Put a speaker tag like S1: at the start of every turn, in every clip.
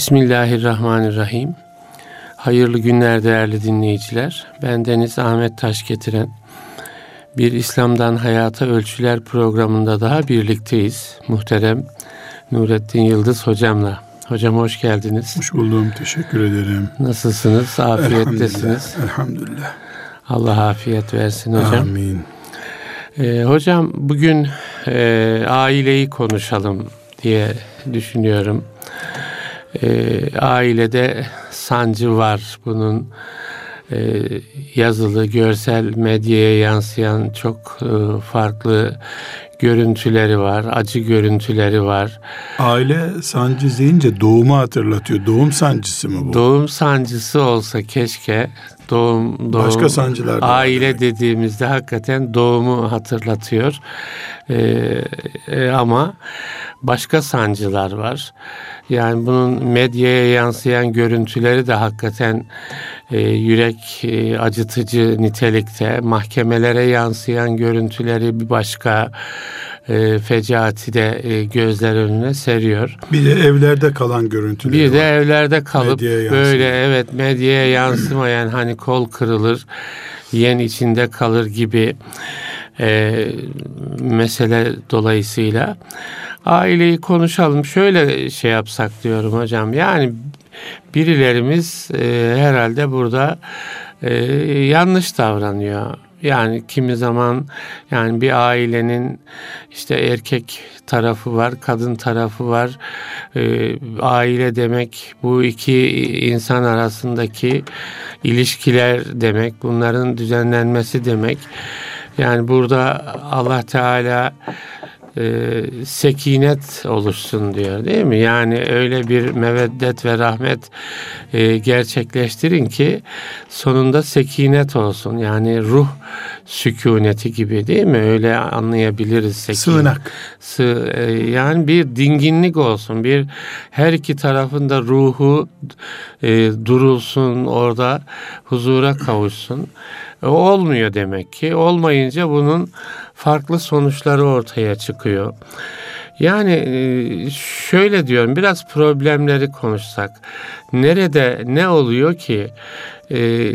S1: Bismillahirrahmanirrahim. Hayırlı günler değerli dinleyiciler. Ben Deniz Ahmet Taş getiren bir İslam'dan Hayata Ölçüler programında daha birlikteyiz. Muhterem Nurettin Yıldız hocamla. Hocam hoş geldiniz.
S2: Hoş buldum. Teşekkür ederim.
S1: Nasılsınız? Afiyettesiniz.
S2: Elhamdülillah. Elhamdülillah.
S1: Allah afiyet versin hocam.
S2: Amin.
S1: Ee, hocam bugün e, aileyi konuşalım diye düşünüyorum. Ee, ailede sancı var. Bunun e, yazılı, görsel medyaya yansıyan çok e, farklı görüntüleri var, acı görüntüleri var.
S2: Aile sancı deyince doğumu hatırlatıyor. Doğum sancısı mı bu?
S1: Doğum sancısı olsa keşke doğum, doğum
S2: Başka sancılar var
S1: aile
S2: demek.
S1: dediğimizde hakikaten doğumu hatırlatıyor. Ee, e, ama başka sancılar var. Yani bunun medyaya yansıyan görüntüleri de hakikaten e, yürek e, acıtıcı nitelikte. Mahkemelere yansıyan görüntüleri bir başka e, fecaati de e, gözler önüne seriyor.
S2: Bir de evlerde kalan görüntüler
S1: Bir de
S2: var.
S1: evlerde kalıp böyle evet medyaya yansımayan hani kol kırılır, yen içinde kalır gibi e, mesele dolayısıyla aileyi konuşalım. Şöyle şey yapsak diyorum hocam. Yani birilerimiz e, herhalde burada e, yanlış davranıyor. Yani kimi zaman yani bir ailenin işte erkek tarafı var, kadın tarafı var. E, aile demek bu iki insan arasındaki ilişkiler demek. Bunların düzenlenmesi demek. Yani burada Allah Teala e, sekinet oluşsun diyor değil mi? Yani öyle bir meveddet ve rahmet e, gerçekleştirin ki sonunda sekinet olsun. Yani ruh sükuneti gibi değil mi? Öyle anlayabiliriz sekinet.
S2: Sığınak.
S1: Sı- e, yani bir dinginlik olsun. Bir her iki tarafında ruhu e, durulsun orada huzura kavuşsun. E, olmuyor demek ki. Olmayınca bunun farklı sonuçları ortaya çıkıyor. Yani e, şöyle diyorum biraz problemleri konuşsak. Nerede ne oluyor ki? E,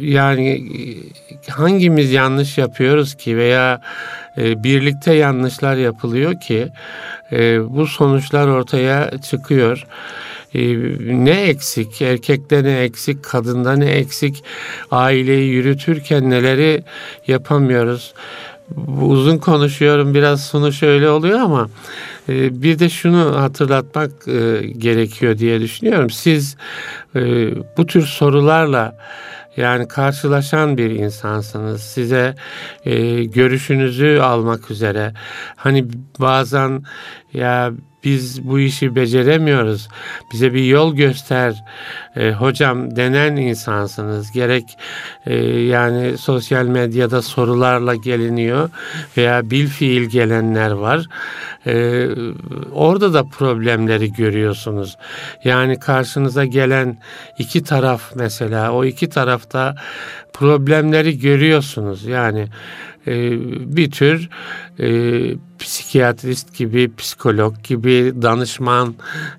S1: yani e, hangimiz yanlış yapıyoruz ki veya birlikte yanlışlar yapılıyor ki bu sonuçlar ortaya çıkıyor. Ne eksik, erkekte ne eksik, kadında ne eksik, aileyi yürütürken neleri yapamıyoruz. Uzun konuşuyorum biraz sonu şöyle oluyor ama e, bir de şunu hatırlatmak e, gerekiyor diye düşünüyorum. Siz e, bu tür sorularla yani karşılaşan bir insansınız. Size görüşünüzü almak üzere. Hani bazen ya biz bu işi beceremiyoruz. Bize bir yol göster e, hocam denen insansınız. Gerek e, yani sosyal medyada sorularla geliniyor veya bil fiil gelenler var. E, orada da problemleri görüyorsunuz. Yani karşınıza gelen iki taraf mesela o iki tarafta problemleri görüyorsunuz. Yani e, bir tür e, psikiyatrist gibi, psikolog gibi, danışman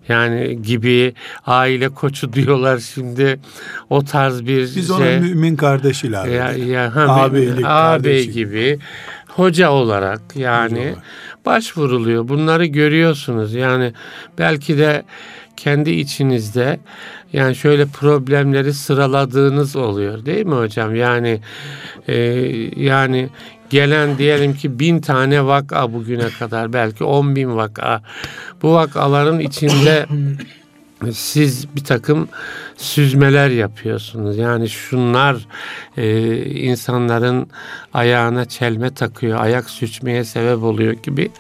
S1: yani gibi aile koçu diyorlar şimdi o tarz bir
S2: Biz
S1: şey.
S2: ona mümin kardeş ilave
S1: ya, ya, ha, ağabey
S2: kardeşlik.
S1: gibi hoca olarak yani
S2: Hoca olarak.
S1: başvuruluyor. Bunları görüyorsunuz. Yani belki de kendi içinizde yani şöyle problemleri sıraladığınız oluyor değil mi hocam? Yani e, yani gelen diyelim ki bin tane vaka bugüne kadar belki on bin vaka. Bu vakaların içinde siz bir takım süzmeler yapıyorsunuz. Yani şunlar e, insanların ayağına çelme takıyor, ayak süçmeye sebep oluyor gibi.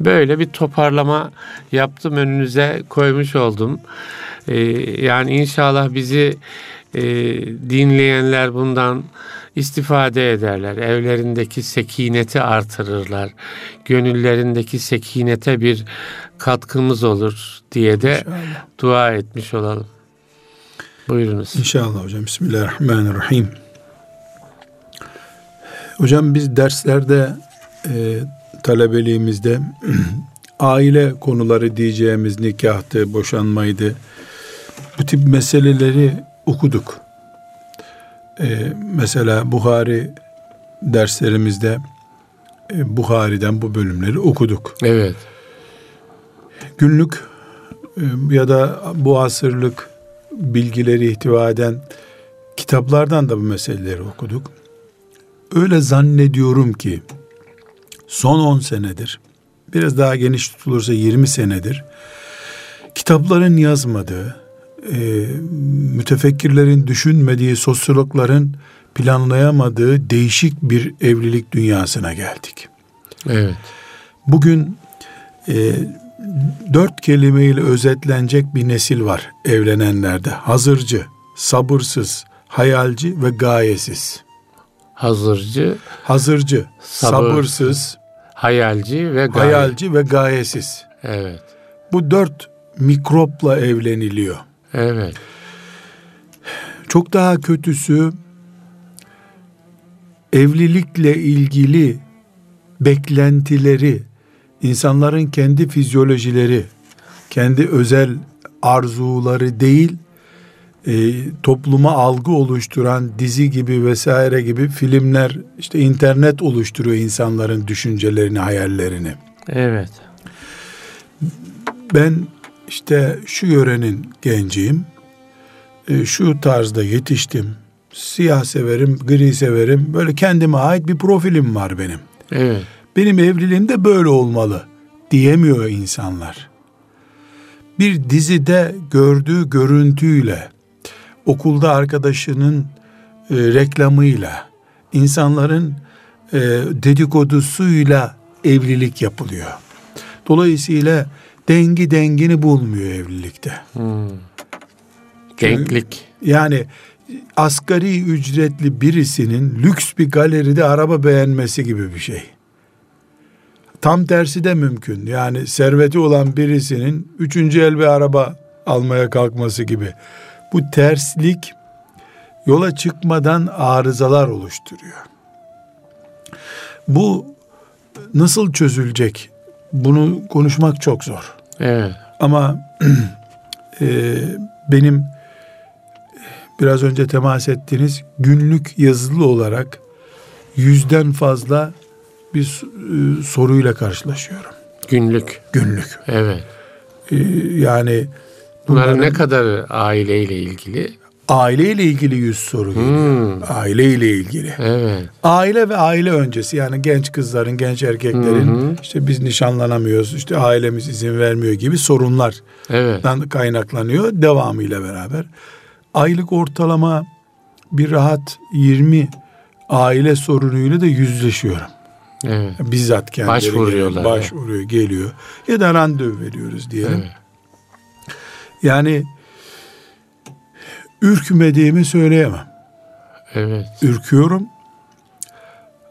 S1: Böyle bir toparlama yaptım önünüze koymuş oldum. E, yani inşallah bizi e, dinleyenler bundan istifade ederler. Evlerindeki sekineti artırırlar. Gönüllerindeki sekinete bir katkımız olur diye de
S2: İnşallah.
S1: dua etmiş olalım. Buyurunuz.
S2: İnşallah hocam. Bismillahirrahmanirrahim. Hocam biz derslerde e, talebeliğimizde aile konuları diyeceğimiz nikahtı, boşanmaydı, bu tip meseleleri okuduk. Ee, mesela Buhari derslerimizde e, Buhari'den bu bölümleri okuduk.
S1: Evet.
S2: Günlük e, ya da bu asırlık bilgileri ihtiva eden kitaplardan da bu meseleleri okuduk. Öyle zannediyorum ki son 10 senedir biraz daha geniş tutulursa 20 senedir kitapların yazmadığı, e, mütefekkirlerin düşünmediği, sosyologların planlayamadığı değişik bir evlilik dünyasına geldik.
S1: Evet.
S2: Bugün e, dört kelimeyle özetlenecek bir nesil var evlenenlerde. Hazırcı, sabırsız, hayalci ve gayesiz.
S1: Hazırcı,
S2: Hazırcı,
S1: Sabır.
S2: sabırsız,
S1: hayalci ve gaye.
S2: hayalci ve gayesiz.
S1: Evet.
S2: Bu dört mikropla evleniliyor.
S1: Evet.
S2: Çok daha kötüsü evlilikle ilgili beklentileri, insanların kendi fizyolojileri, kendi özel arzuları değil, e, topluma algı oluşturan dizi gibi vesaire gibi filmler, işte internet oluşturuyor insanların düşüncelerini, hayallerini.
S1: Evet.
S2: Ben işte şu yörenin genciyim, e, şu tarzda yetiştim, siyah severim, gri severim, böyle kendime ait bir profilim var benim.
S1: Evet.
S2: benim evliliğim de böyle olmalı diyemiyor insanlar. Bir dizide gördüğü görüntüyle, okulda arkadaşının e, reklamıyla, insanların e, dedikodusuyla evlilik yapılıyor. Dolayısıyla dengi dengini bulmuyor evlilikte.
S1: Hmm. Denklik.
S2: Yani asgari ücretli birisinin lüks bir galeride araba beğenmesi gibi bir şey. Tam tersi de mümkün. Yani serveti olan birisinin üçüncü el bir araba almaya kalkması gibi. Bu terslik yola çıkmadan arızalar oluşturuyor. Bu nasıl çözülecek? Bunu konuşmak çok zor.
S1: Evet.
S2: Ama e, benim biraz önce temas ettiğiniz günlük yazılı olarak yüzden fazla bir e, soruyla karşılaşıyorum.
S1: Günlük.
S2: Günlük.
S1: Evet.
S2: E, yani
S1: Bunların
S2: bunların
S1: ne kadarı aileyle ilgili?
S2: Aileyle ilgili yüz soru geliyor.
S1: Hmm.
S2: Aileyle ilgili.
S1: Evet.
S2: Aile ve aile öncesi yani genç kızların, genç erkeklerin
S1: hı.
S2: işte biz nişanlanamıyoruz, işte ailemiz izin vermiyor gibi sorunlar
S1: Evet.
S2: kaynaklanıyor devamıyla beraber. Aylık ortalama bir rahat 20 aile sorunuyla da yüzleşiyorum.
S1: Evet.
S2: Bizzat kendileri
S1: Başvuruyorlar,
S2: geliyor, başvuruyor, geliyor. Ya da randevu veriyoruz diyelim.
S1: Evet.
S2: Yani ürkmediğimi söyleyemem.
S1: Evet.
S2: Ürküyorum.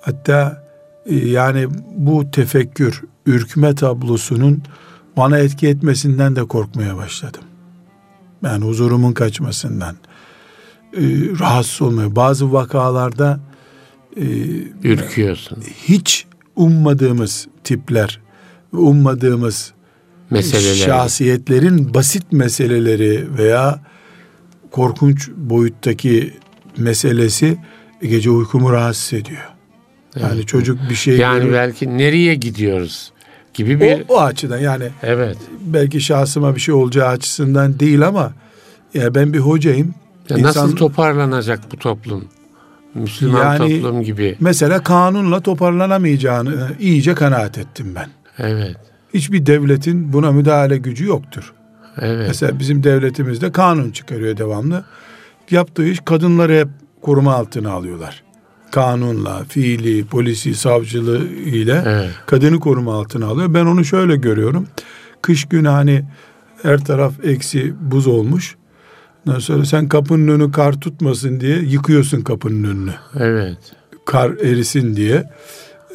S2: Hatta e, yani bu tefekkür, ürkme tablosunun bana etki etmesinden de korkmaya başladım. Yani huzurumun kaçmasından. E, rahatsız olmaya. Bazı vakalarda e,
S1: Ürküyorsun.
S2: hiç ummadığımız tipler, ummadığımız
S1: Meseleler.
S2: şahsiyetlerin basit meseleleri veya korkunç boyuttaki meselesi gece uykumu rahatsız ediyor. Yani
S1: Evet.
S2: çocuk bir şey
S1: Yani
S2: görüyor.
S1: belki nereye gidiyoruz gibi bir
S2: o, o açıdan yani
S1: evet.
S2: belki şahsıma bir şey olacağı açısından değil ama ya ben bir hocayım.
S1: Ya
S2: İnsan-
S1: Nasıl toparlanacak bu toplum? Müslüman
S2: Yani-
S1: toplum gibi.
S2: Mesela kanunla toparlanamayacağını e, iyice kanaat ettim ben.
S1: Evet.
S2: Hiçbir devletin buna müdahale gücü yoktur.
S1: Evet.
S2: Mesela bizim devletimizde kanun çıkarıyor devamlı. Yaptığı iş kadınları hep koruma altına alıyorlar. Kanunla, fiili, polisi, savcılığı ile
S1: Evet.
S2: kadını koruma altına alıyor. Ben onu şöyle görüyorum. Kış günü hani her taraf eksi buz olmuş. Ondan sonra sen kapının önü kar tutmasın diye yıkıyorsun kapının önünü.
S1: Evet.
S2: Kar erisin diye.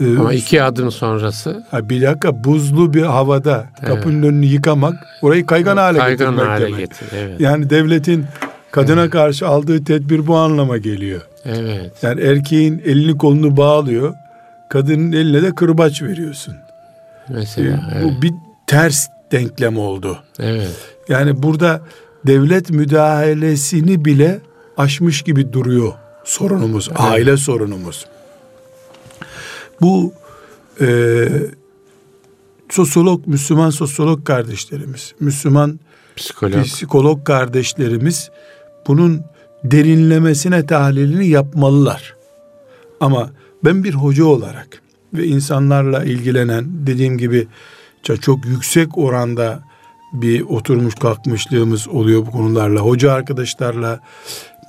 S2: Ee,
S1: Ama iki adım sonrası
S2: ha bir dakika buzlu bir havada kapının önünü yıkamak orayı kaygan hale
S1: kaygan
S2: getirmek
S1: hale
S2: demek.
S1: getir. Evet.
S2: Yani devletin kadına karşı aldığı tedbir bu anlama geliyor.
S1: Evet.
S2: Yani erkeğin elini kolunu bağlıyor. Kadının eline de kırbaç veriyorsun.
S1: Mesela. Evet.
S2: Bu bir ters denklem oldu.
S1: Evet.
S2: Yani burada devlet müdahalesini bile aşmış gibi duruyor sorunumuz, aile sorunumuz. Bu e, sosyolog, Müslüman sosyolog kardeşlerimiz, Müslüman
S1: Psikolog.
S2: psikolog kardeşlerimiz bunun derinlemesine tahlilini yapmalılar. Ama ben bir hoca olarak ve insanlarla ilgilenen dediğim gibi çok, çok yüksek oranda bir oturmuş kalkmışlığımız oluyor bu konularla. Hoca arkadaşlarla,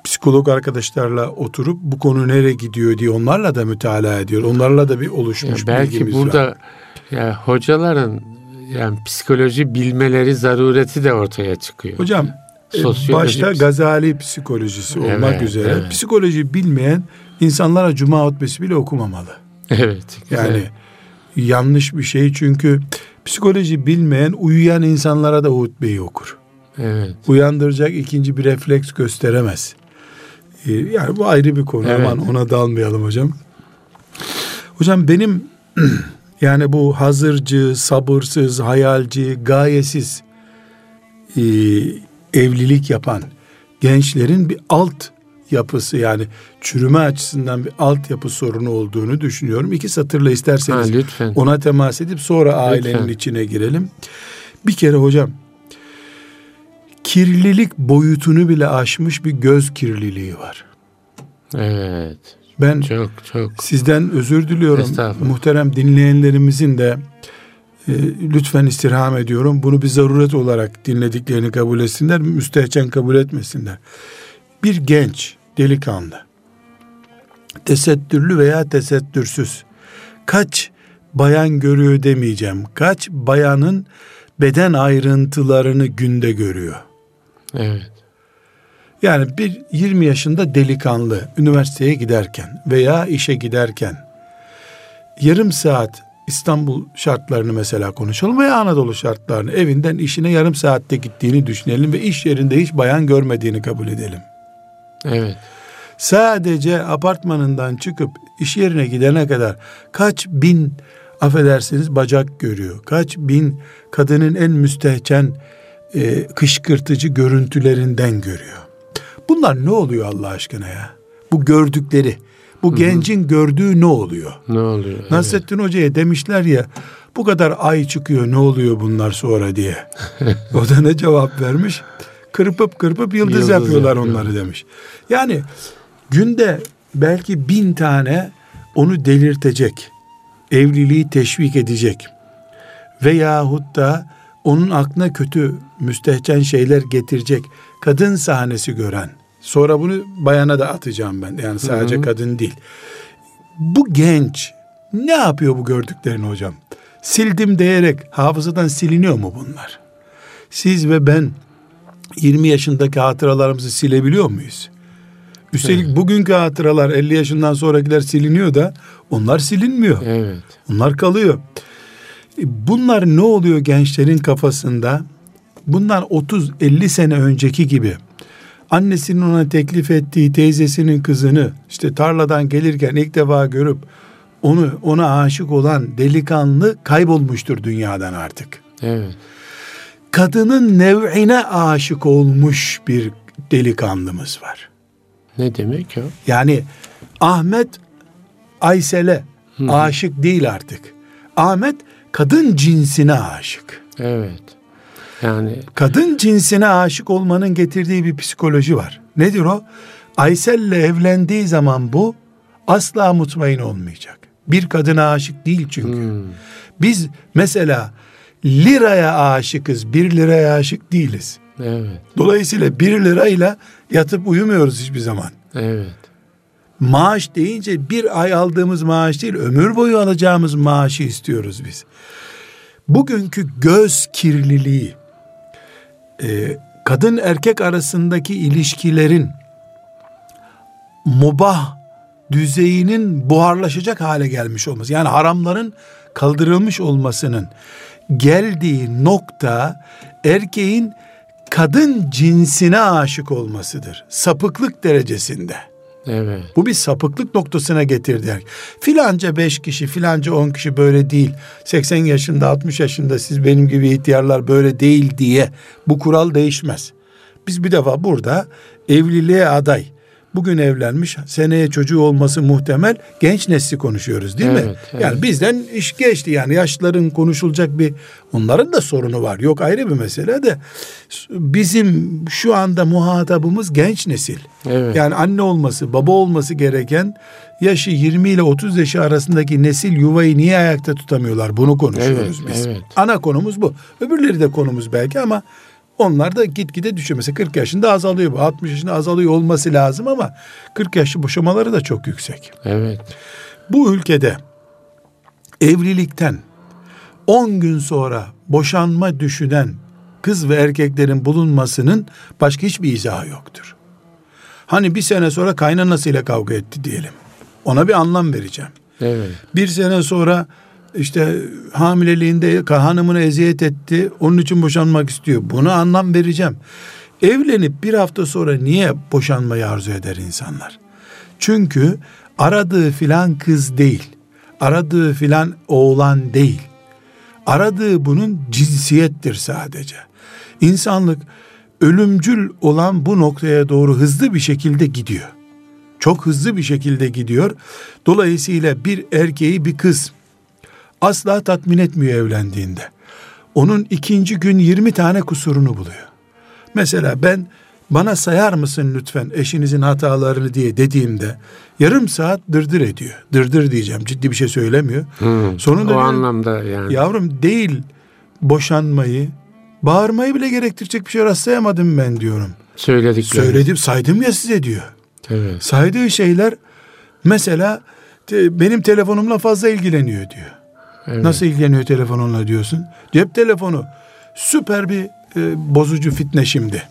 S2: psikolog arkadaşlarla oturup bu konu nereye gidiyor diye onlarla da mütalaa ediyor. Onlarla da bir
S1: Ya
S2: oluşmuş
S1: belki
S2: bilgimiz
S1: burada
S2: var.
S1: ya hocaların yani psikoloji bilmeleri zarureti de ortaya çıkıyor.
S2: Hocam e,
S1: Sosyoloji,
S2: başta Gazali psikolojisi olmak
S1: Evet,
S2: üzere
S1: evet.
S2: psikoloji bilmeyen insanlara cuma hutbesi bile okumamalı.
S1: Evet. güzel.
S2: Yani yanlış bir şey çünkü psikoloji bilmeyen uyuyan insanlara da hutbeyi okur.
S1: evet.
S2: Uyandıracak ikinci bir refleks gösteremez. Ee, Yani bu ayrı bir konu
S1: Evet.
S2: aman ona dalmayalım hocam. Hocam benim yani bu hazırcı, sabırsız, hayalci, gayesiz e, evlilik yapan gençlerin bir alt yapısı yani çürüme açısından bir altyapı sorunu olduğunu düşünüyorum. İki satırla
S1: Ha,
S2: isterseniz
S1: lütfen.
S2: ona temas edip sonra ailenin
S1: Lütfen.
S2: içine girelim. Bir kere hocam kirlilik boyutunu bile aşmış bir göz kirliliği var.
S1: Evet.
S2: Ben
S1: Çok çok.
S2: sizden özür diliyorum. Muhterem dinleyenlerimizin de e, lütfen istirham ediyorum. Bunu bir zaruret olarak dinlediklerini kabul etsinler, müstehcen kabul etmesinler. Bir genç, delikanlı, tesettürlü veya tesettürsüz, kaç bayan görüyor demeyeceğim. Kaç bayanın beden ayrıntılarını günde görüyor.
S1: Evet.
S2: Yani bir 20 yaşında delikanlı üniversiteye giderken veya işe giderken yarım saat İstanbul şartlarını mesela konuşalım veya Anadolu şartlarını evinden işine yarım saatte gittiğini düşünelim ve iş yerinde hiç bayan görmediğini kabul edelim.
S1: Evet.
S2: Sadece apartmanından çıkıp iş yerine gidene kadar kaç bin affedersiniz bacak görüyor. Kaç bin kadının en müstehcen e, kışkırtıcı görüntülerinden görüyor. Bunlar ne oluyor Allah aşkına ya? Bu gördükleri, bu gencin gördüğü ne oluyor?
S1: Ne oluyor? Evet.
S2: Nasrettin Hoca'ya demişler ya bu kadar ay çıkıyor ne oluyor bunlar sonra diye. o da ne cevap vermiş? Kırpıp kırpıp yıldız,
S1: Yıldız
S2: yapıyorlar
S1: yapıyor.
S2: onları demiş. Yani günde belki bin tane onu delirtecek, evliliği teşvik edecek veyahut da onun aklına kötü müstehcen şeyler getirecek kadın sahnesi gören sonra bunu bayana da atacağım ben. Yani sadece
S1: Hı. hı.
S2: kadın değil. Bu genç ne yapıyor bu gördüklerini hocam? Sildim diyerek hafızadan siliniyor mu bunlar? Siz ve ben 20 yaşındaki hatıralarımızı silebiliyor muyuz? Üstelik bugünkü hatıralar 50 yaşından sonrakiler siliniyor da onlar silinmiyor.
S1: Evet.
S2: Bunlar kalıyor. Bunlar ne oluyor gençlerin kafasında? Bunlar 30-50 sene önceki gibi annesinin ona teklif ettiği teyzesinin kızını işte tarladan gelirken ilk defa görüp onu ona aşık olan delikanlı kaybolmuştur dünyadan artık.
S1: Evet.
S2: Kadının nev'ine aşık olmuş bir delikanlımız var.
S1: Ne demek o?
S2: Yani Ahmet Aysel'e aşık değil artık. Ahmet kadın cinsine aşık.
S1: Evet. Yani
S2: Kadın cinsine aşık olmanın getirdiği bir psikoloji var. Nedir o? Aysel'le evlendiği zaman bu asla mutmain olmayacak. Bir kadına aşık değil çünkü.
S1: hmm,
S2: Biz mesela liraya aşıkız, bir liraya aşık değiliz.
S1: evet.
S2: Dolayısıyla bir lirayla yatıp uyumuyoruz hiçbir zaman.
S1: Evet.
S2: Maaş deyince bir ay aldığımız maaş değil, ömür boyu alacağımız maaşı istiyoruz biz. Bugünkü göz kirliliği, e, kadın erkek arasındaki ilişkilerin mubah düzeyinin buharlaşacak hale gelmiş olması, yani haramların kaldırılmış olmasının geldiği nokta erkeğin kadın cinsine aşık olmasıdır. Sapıklık derecesinde.
S1: Evet.
S2: Bu bir sapıklık noktasına getirdi. Filanca beş kişi, filanca on kişi böyle değil. 80 yaşında, 60 yaşında siz benim gibi ihtiyarlar böyle değil diye bu kural değişmez. Biz bir defa burada evliliğe aday, bugün evlenmiş, seneye çocuğu olması muhtemel genç nesli konuşuyoruz değil mi?
S1: Evet, evet.
S2: Yani bizden iş geçti yani yaşların konuşulacak bir onların da sorunu var. Yok ayrı bir mesele de bizim şu anda muhatabımız genç nesil.
S1: Evet.
S2: Yani anne olması, baba olması gereken yaşı 20 ile 30 yaşı arasındaki nesil yuvayı niye ayakta tutamıyorlar? Bunu konuşuyoruz
S1: Evet,
S2: biz.
S1: evet.
S2: Ana konumuz bu. Öbürleri de konumuz belki ama onlar da gitgide düşüyor. Mesela 40 yaşında azalıyor bu. 60 yaşında azalıyor olması lazım ama 40 yaşlı boşamaları da çok yüksek.
S1: Evet.
S2: Bu ülkede evlilikten 10 gün sonra boşanma düşünen kız ve erkeklerin bulunmasının başka hiçbir izahı yoktur. Hani bir sene sonra kaynanasıyla kavga etti diyelim. Ona bir anlam vereceğim.
S1: Evet.
S2: Bir sene sonra işte hamileliğinde hanımına eziyet etti. Onun için boşanmak istiyor. Buna anlam vereceğim. Evlenip bir hafta sonra niye boşanmayı arzu eder insanlar? Çünkü aradığı filan kız değil. Aradığı filan oğlan değil. Aradığı bunun cinsiyettir sadece. İnsanlık ölümcül olan bu noktaya doğru hızlı bir şekilde gidiyor. Çok hızlı bir şekilde gidiyor. Dolayısıyla bir erkeği bir kız asla tatmin etmiyor evlendiğinde. Onun ikinci gün 20 tane kusurunu buluyor. Mesela ben bana sayar mısın lütfen eşinizin hatalarını diye dediğimde yarım saat dırdır ediyor. Dırdır diyeceğim ciddi bir şey söylemiyor.
S1: Hı.
S2: Sonunda
S1: o anlamda yani.
S2: Yavrum değil boşanmayı bağırmayı bile gerektirecek bir şey rastlayamadım ben diyorum.
S1: Söyledikleri.
S2: Söyledim saydım ya size diyor.
S1: Evet.
S2: Saydığı şeyler mesela benim telefonumla fazla ilgileniyor diyor.
S1: Evet.
S2: Nasıl ilgileniyor telefonunla diyorsun? Cep telefonu süper bir e, bozucu fitne şimdi.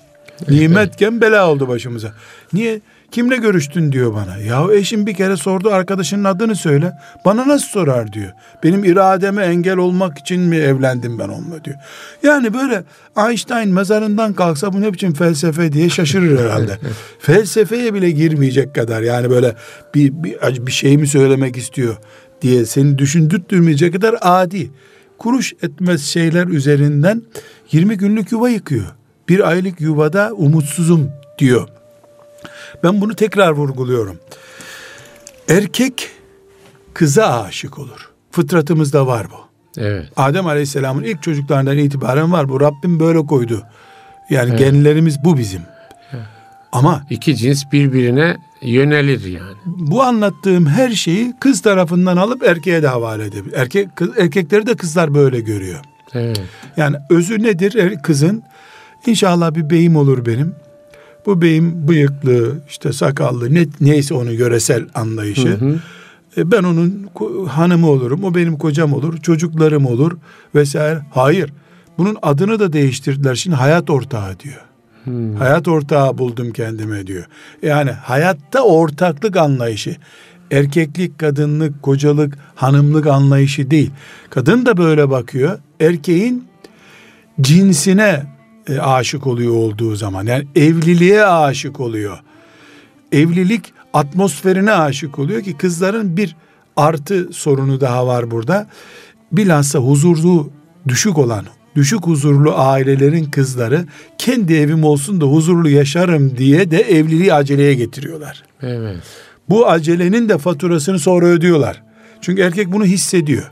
S2: Nimetken bela oldu başımıza. Niye? Kimle görüştün diyor bana. Ya eşim bir kere sordu arkadaşının adını söyle. Bana nasıl sorar diyor. Benim irademe engel olmak için mi evlendim ben onunla diyor. Yani böyle Einstein mezarından kalksa bu ne biçim felsefe diye şaşırır herhalde. Felsefeye bile girmeyecek kadar yani böyle bir, bir, bir şey mi söylemek istiyor diye seni düşündürtmeyecek kadar adi. Kuruş etmez şeyler üzerinden 20 günlük yuva yıkıyor. Bir aylık yuvada umutsuzum diyor. Ben bunu tekrar vurguluyorum. Erkek kıza aşık olur. Fıtratımızda var bu.
S1: Evet.
S2: Adem Aleyhisselam'ın ilk çocuklarından itibaren var bu. Rabbim böyle koydu. Yani
S1: Evet.
S2: genlerimiz bu bizim. Ama
S1: İki cins birbirine yönelir yani.
S2: bu anlattığım her şeyi kız tarafından alıp erkeğe de havale edebilir. Erkek, kız, erkekleri de kızlar böyle görüyor.
S1: Evet.
S2: Yani özü nedir Er- kızın? İnşallah bir beyim olur benim. Bu beyim bıyıklı, işte sakallı, ne, neyse onun yöresel anlayışı.
S1: Hı hı.
S2: E, Ben onun hanımı olurum, o benim kocam olur, çocuklarım olur vesaire. Hayır. Bunun adını da değiştirdiler. Şimdi hayat ortağı diyor.
S1: Hmm.
S2: Hayat ortağı buldum kendime diyor. Yani hayatta ortaklık anlayışı. Erkeklik, kadınlık, kocalık, hanımlık anlayışı değil. Kadın da böyle bakıyor. Erkeğin cinsine e, aşık oluyor olduğu zaman. Yani evliliğe aşık oluyor. Evlilik atmosferine aşık oluyor ki kızların bir artı sorunu daha var burada. Bilhassa huzurlu düşük olan, düşük huzurlu ailelerin kızları kendi evim olsun da huzurlu yaşarım diye de evliliği aceleye getiriyorlar.
S1: Evet.
S2: Bu acelenin de faturasını sonra ödüyorlar. Çünkü erkek bunu hissediyor.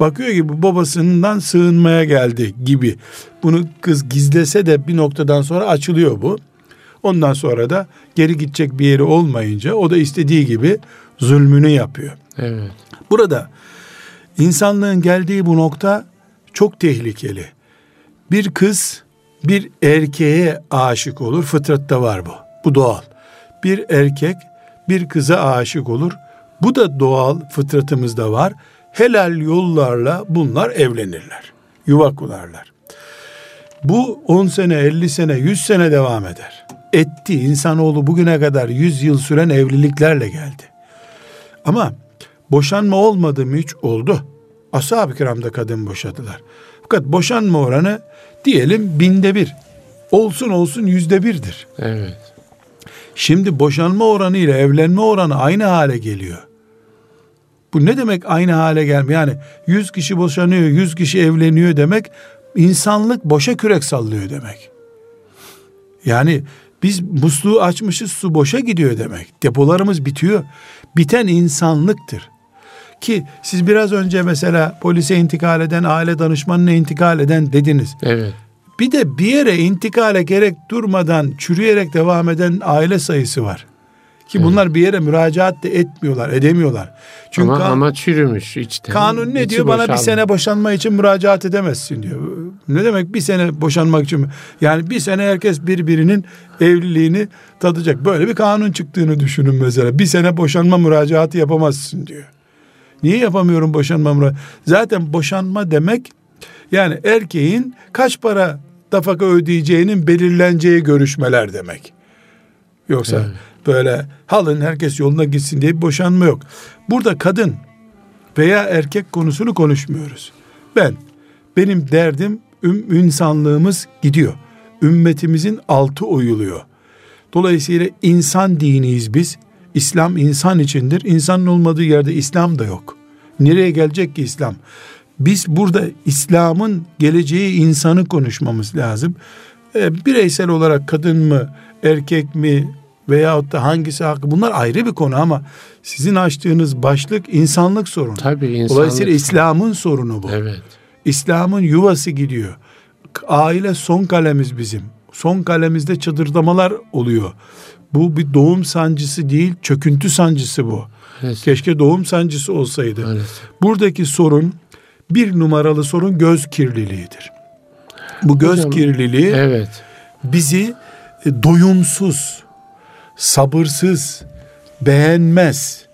S2: Bakıyor ki bu babasından sığınmaya geldi gibi. Bunu kız gizlese de bir noktadan sonra açılıyor bu. Ondan sonra da geri gidecek bir yeri olmayınca o da istediği gibi zulmünü yapıyor.
S1: Evet.
S2: Burada insanlığın geldiği bu nokta çok tehlikeli. Bir kız bir erkeğe aşık olur. Fıtratta var bu. Bu doğal. Bir erkek bir kıza aşık olur. Bu da doğal fıtratımızda var. Helal yollarla bunlar evlenirler. Yuva kurarlar. Bu 10 sene, 50 sene, 100 sene devam eder. Etti. İnsanoğlu bugüne kadar 100 yıl süren evliliklerle geldi. Ama boşanma olmadı mı hiç oldu. Ashab-ı kiramda kadın boşadılar. Fakat boşanma oranı diyelim binde bir. Olsun olsun yüzde birdir.
S1: Evet.
S2: Şimdi boşanma oranı ile evlenme oranı aynı hale geliyor. Bu ne demek aynı hale gelmiyor? Yani 100 kişi boşanıyor, 100 kişi evleniyor demek insanlık boşa kürek sallıyor demek. Yani biz musluğu açmışız su boşa gidiyor demek. Depolarımız bitiyor. Biten insanlıktır. Ki siz biraz önce mesela polise intikal eden, aile danışmanına intikal eden dediniz.
S1: Evet.
S2: Bir de bir yere intikale gerek durmadan çürüyerek devam eden aile sayısı var. Ki bunlar bir yere müracaat da etmiyorlar, edemiyorlar. Çünkü
S1: ama,
S2: kan-
S1: ama çürümüş içten.
S2: kanun ne diyor? Bana bir sene boşanma için müracaat edemezsin diyor. Ne demek bir sene boşanmak için? Yani bir sene herkes birbirinin evliliğini tadacak. Böyle bir kanun çıktığını düşünün mesela. Bir sene boşanma müracaatı yapamazsın diyor. Niye yapamıyorum boşanma müracaatı? Zaten boşanma demek yani erkeğin kaç para nafaka ödeyeceğinin belirleneceği görüşmeler demek. Yoksa
S1: Evet.
S2: böyle halın herkes yoluna gitsin diye bir boşanma yok. Burada kadın veya erkek konusunu konuşmuyoruz. Ben, benim derdim üm, insanlığımız gidiyor. Ümmetimizin altı oyuluyor. Dolayısıyla insan diniyiz biz. İslam insan içindir. İnsanın olmadığı yerde İslam da yok. Nereye gelecek ki İslam? Biz burada İslam'ın geleceği insanı konuşmamız lazım. E, bireysel olarak kadın mı, erkek mi veyahut da hangisi hakkı bunlar ayrı bir konu ama sizin açtığınız başlık insanlık sorunu.
S1: Tabii insanlık.
S2: Dolayısıyla İslam'ın sorunu bu.
S1: Evet.
S2: İslam'ın yuvası gidiyor. Aile son kalemiz bizim. Son kalemizde çıldırdamalar oluyor. Bu bir doğum sancısı değil, çöküntü sancısı bu.
S1: Maalesef.
S2: Keşke doğum sancısı olsaydı.
S1: Maalesef.
S2: Buradaki sorun bir numaralı sorun göz kirliliğidir. Bu göz
S1: Hocam,
S2: kirliliği
S1: Evet.
S2: bizi e, doyumsuz, sabırsız, beğenmez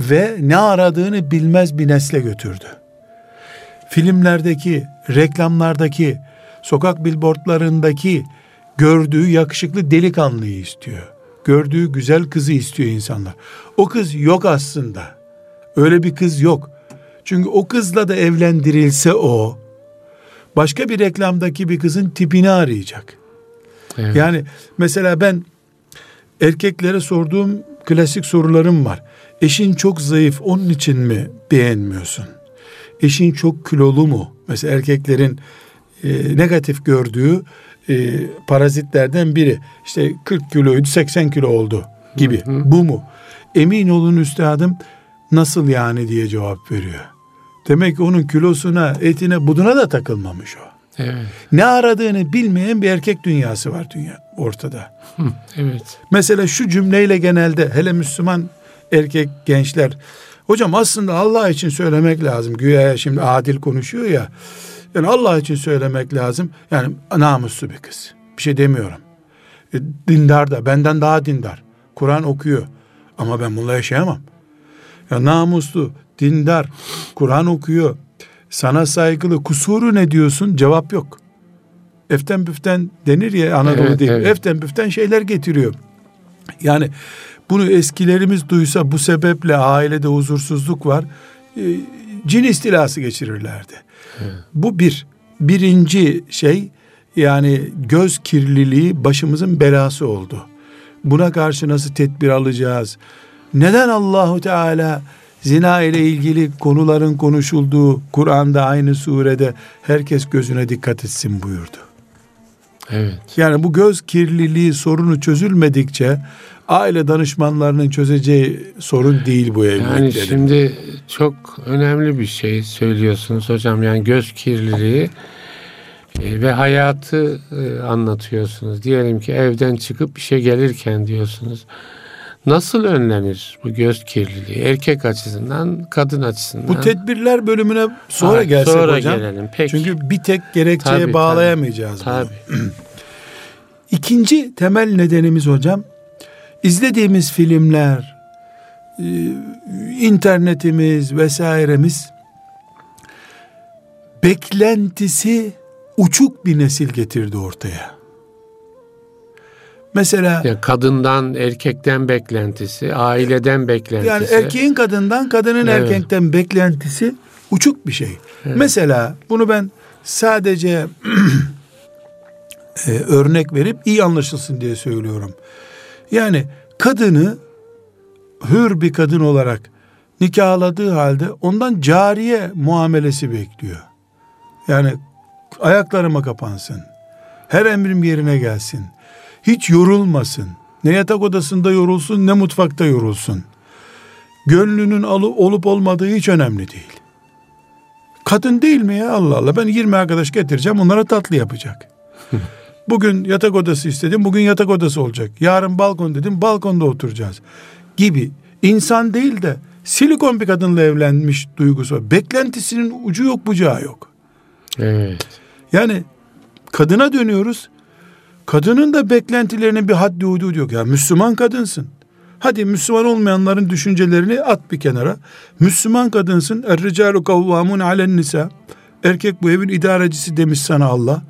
S2: ve ne aradığını bilmez bir nesle götürdü. Filmlerdeki, reklamlardaki, sokak billboardlarındaki gördüğü yakışıklı delikanlıyı istiyor. Gördüğü güzel kızı istiyor insanlar. O kız yok aslında. Öyle bir kız yok. Çünkü o kızla da evlendirilse o, başka bir reklamdaki bir kızın tipini arayacak.
S1: evet.
S2: Yani mesela ben erkeklere sorduğum klasik sorularım var. Eşin çok zayıf onun için mi beğenmiyorsun? Eşin çok kilolu mu? Mesela erkeklerin e, negatif gördüğü e, parazitlerden biri. İşte 40 kiloydu 80 kilo oldu gibi.
S1: Hı hı.
S2: Bu mu? Emin olun üstadım nasıl yani diye cevap veriyor. Demek ki onun kilosuna, etine, buduna da takılmamış o.
S1: Evet.
S2: Ne aradığını bilmeyen bir erkek dünyası var dünya ortada.
S1: Hı, Evet.
S2: Mesela şu cümleyle genelde hele Müslüman erkek gençler hocam aslında Allah için söylemek lazım. Güya şimdi adil konuşuyor ya. Yani Allah için söylemek lazım. Yani namuslu bir kız. Bir şey demiyorum. E, dindar da benden daha dindar. Kur'an okuyor. Ama ben bununla yaşayamam. Ya namuslu, dindar, Kur'an okuyor. Sana saygılı, kusuru ne diyorsun? Cevap yok. Eften büften denir ya Anadolu
S1: Evet,
S2: değil.
S1: evet.
S2: Eften büften şeyler getiriyor. Yani bunu eskilerimiz duysa bu sebeple ailede huzursuzluk var. e, Cin istilası geçirirlerdi. Bu bir. Birinci şey yani göz kirliliği başımızın belası oldu. Buna karşı nasıl tedbir alacağız? Neden Allahu Teala zina ile ilgili konuların konuşulduğu Kur'an'da aynı surede herkes gözüne dikkat etsin buyurdu.
S1: Evet.
S2: Yani bu göz kirliliği sorunu çözülmedikçe aile danışmanlarının çözeceği sorun değil bu evlilik
S1: Yani şimdi çok önemli bir şey söylüyorsunuz hocam. Yani göz kirliliği e, ve hayatı e, anlatıyorsunuz. Diyelim ki evden çıkıp işe gelirken diyorsunuz. Nasıl önlenir bu göz kirliliği? Erkek açısından, kadın açısından.
S2: Bu tedbirler bölümüne sonra
S1: Ha,
S2: gelsek
S1: sonra
S2: hocam.
S1: gelelim. Peki.
S2: Çünkü bir tek gerekçeye
S1: Tabii,
S2: bağlayamayacağız bunu.
S1: Tabii.
S2: İkinci temel nedenimiz hocam izlediğimiz filmler, e, internetimiz vesairemiz beklentisi uçuk bir nesil getirdi ortaya. Mesela
S1: Yani kadından, erkekten beklentisi, aileden beklentisi.
S2: yani erkeğin kadından, kadının
S1: Evet.
S2: erkekten beklentisi uçuk bir şey.
S1: Evet.
S2: Mesela bunu ben sadece e, örnek verip iyi anlaşılsın diye söylüyorum. Yani kadını hür bir kadın olarak nikahladığı halde ondan cariye muamelesi bekliyor. Yani ayaklarıma kapansın. Her emrim yerine gelsin. Hiç yorulmasın. Ne yatak odasında yorulsun ne mutfakta yorulsun. Gönlünün olup olmadığı hiç önemli değil. Kadın değil mi ya Allah Allah ben 20 arkadaş getireceğim onlara tatlı yapacak. Bugün yatak odası istedim bugün yatak odası olacak. Yarın balkon dedim balkonda oturacağız gibi. İnsan değil de silikon bir kadınla evlenmiş duygusu. Beklentisinin ucu yok bucağı yok.
S1: Evet.
S2: Yani kadına dönüyoruz. Kadının da beklentilerinin bir haddi hududu yok. Ya Müslüman kadınsın. Hadi Müslüman olmayanların düşüncelerini at bir kenara. Müslüman kadınsın. Er-ricalu kavvamun alen nisa. Erkek bu evin idarecisi demiş sana Allah.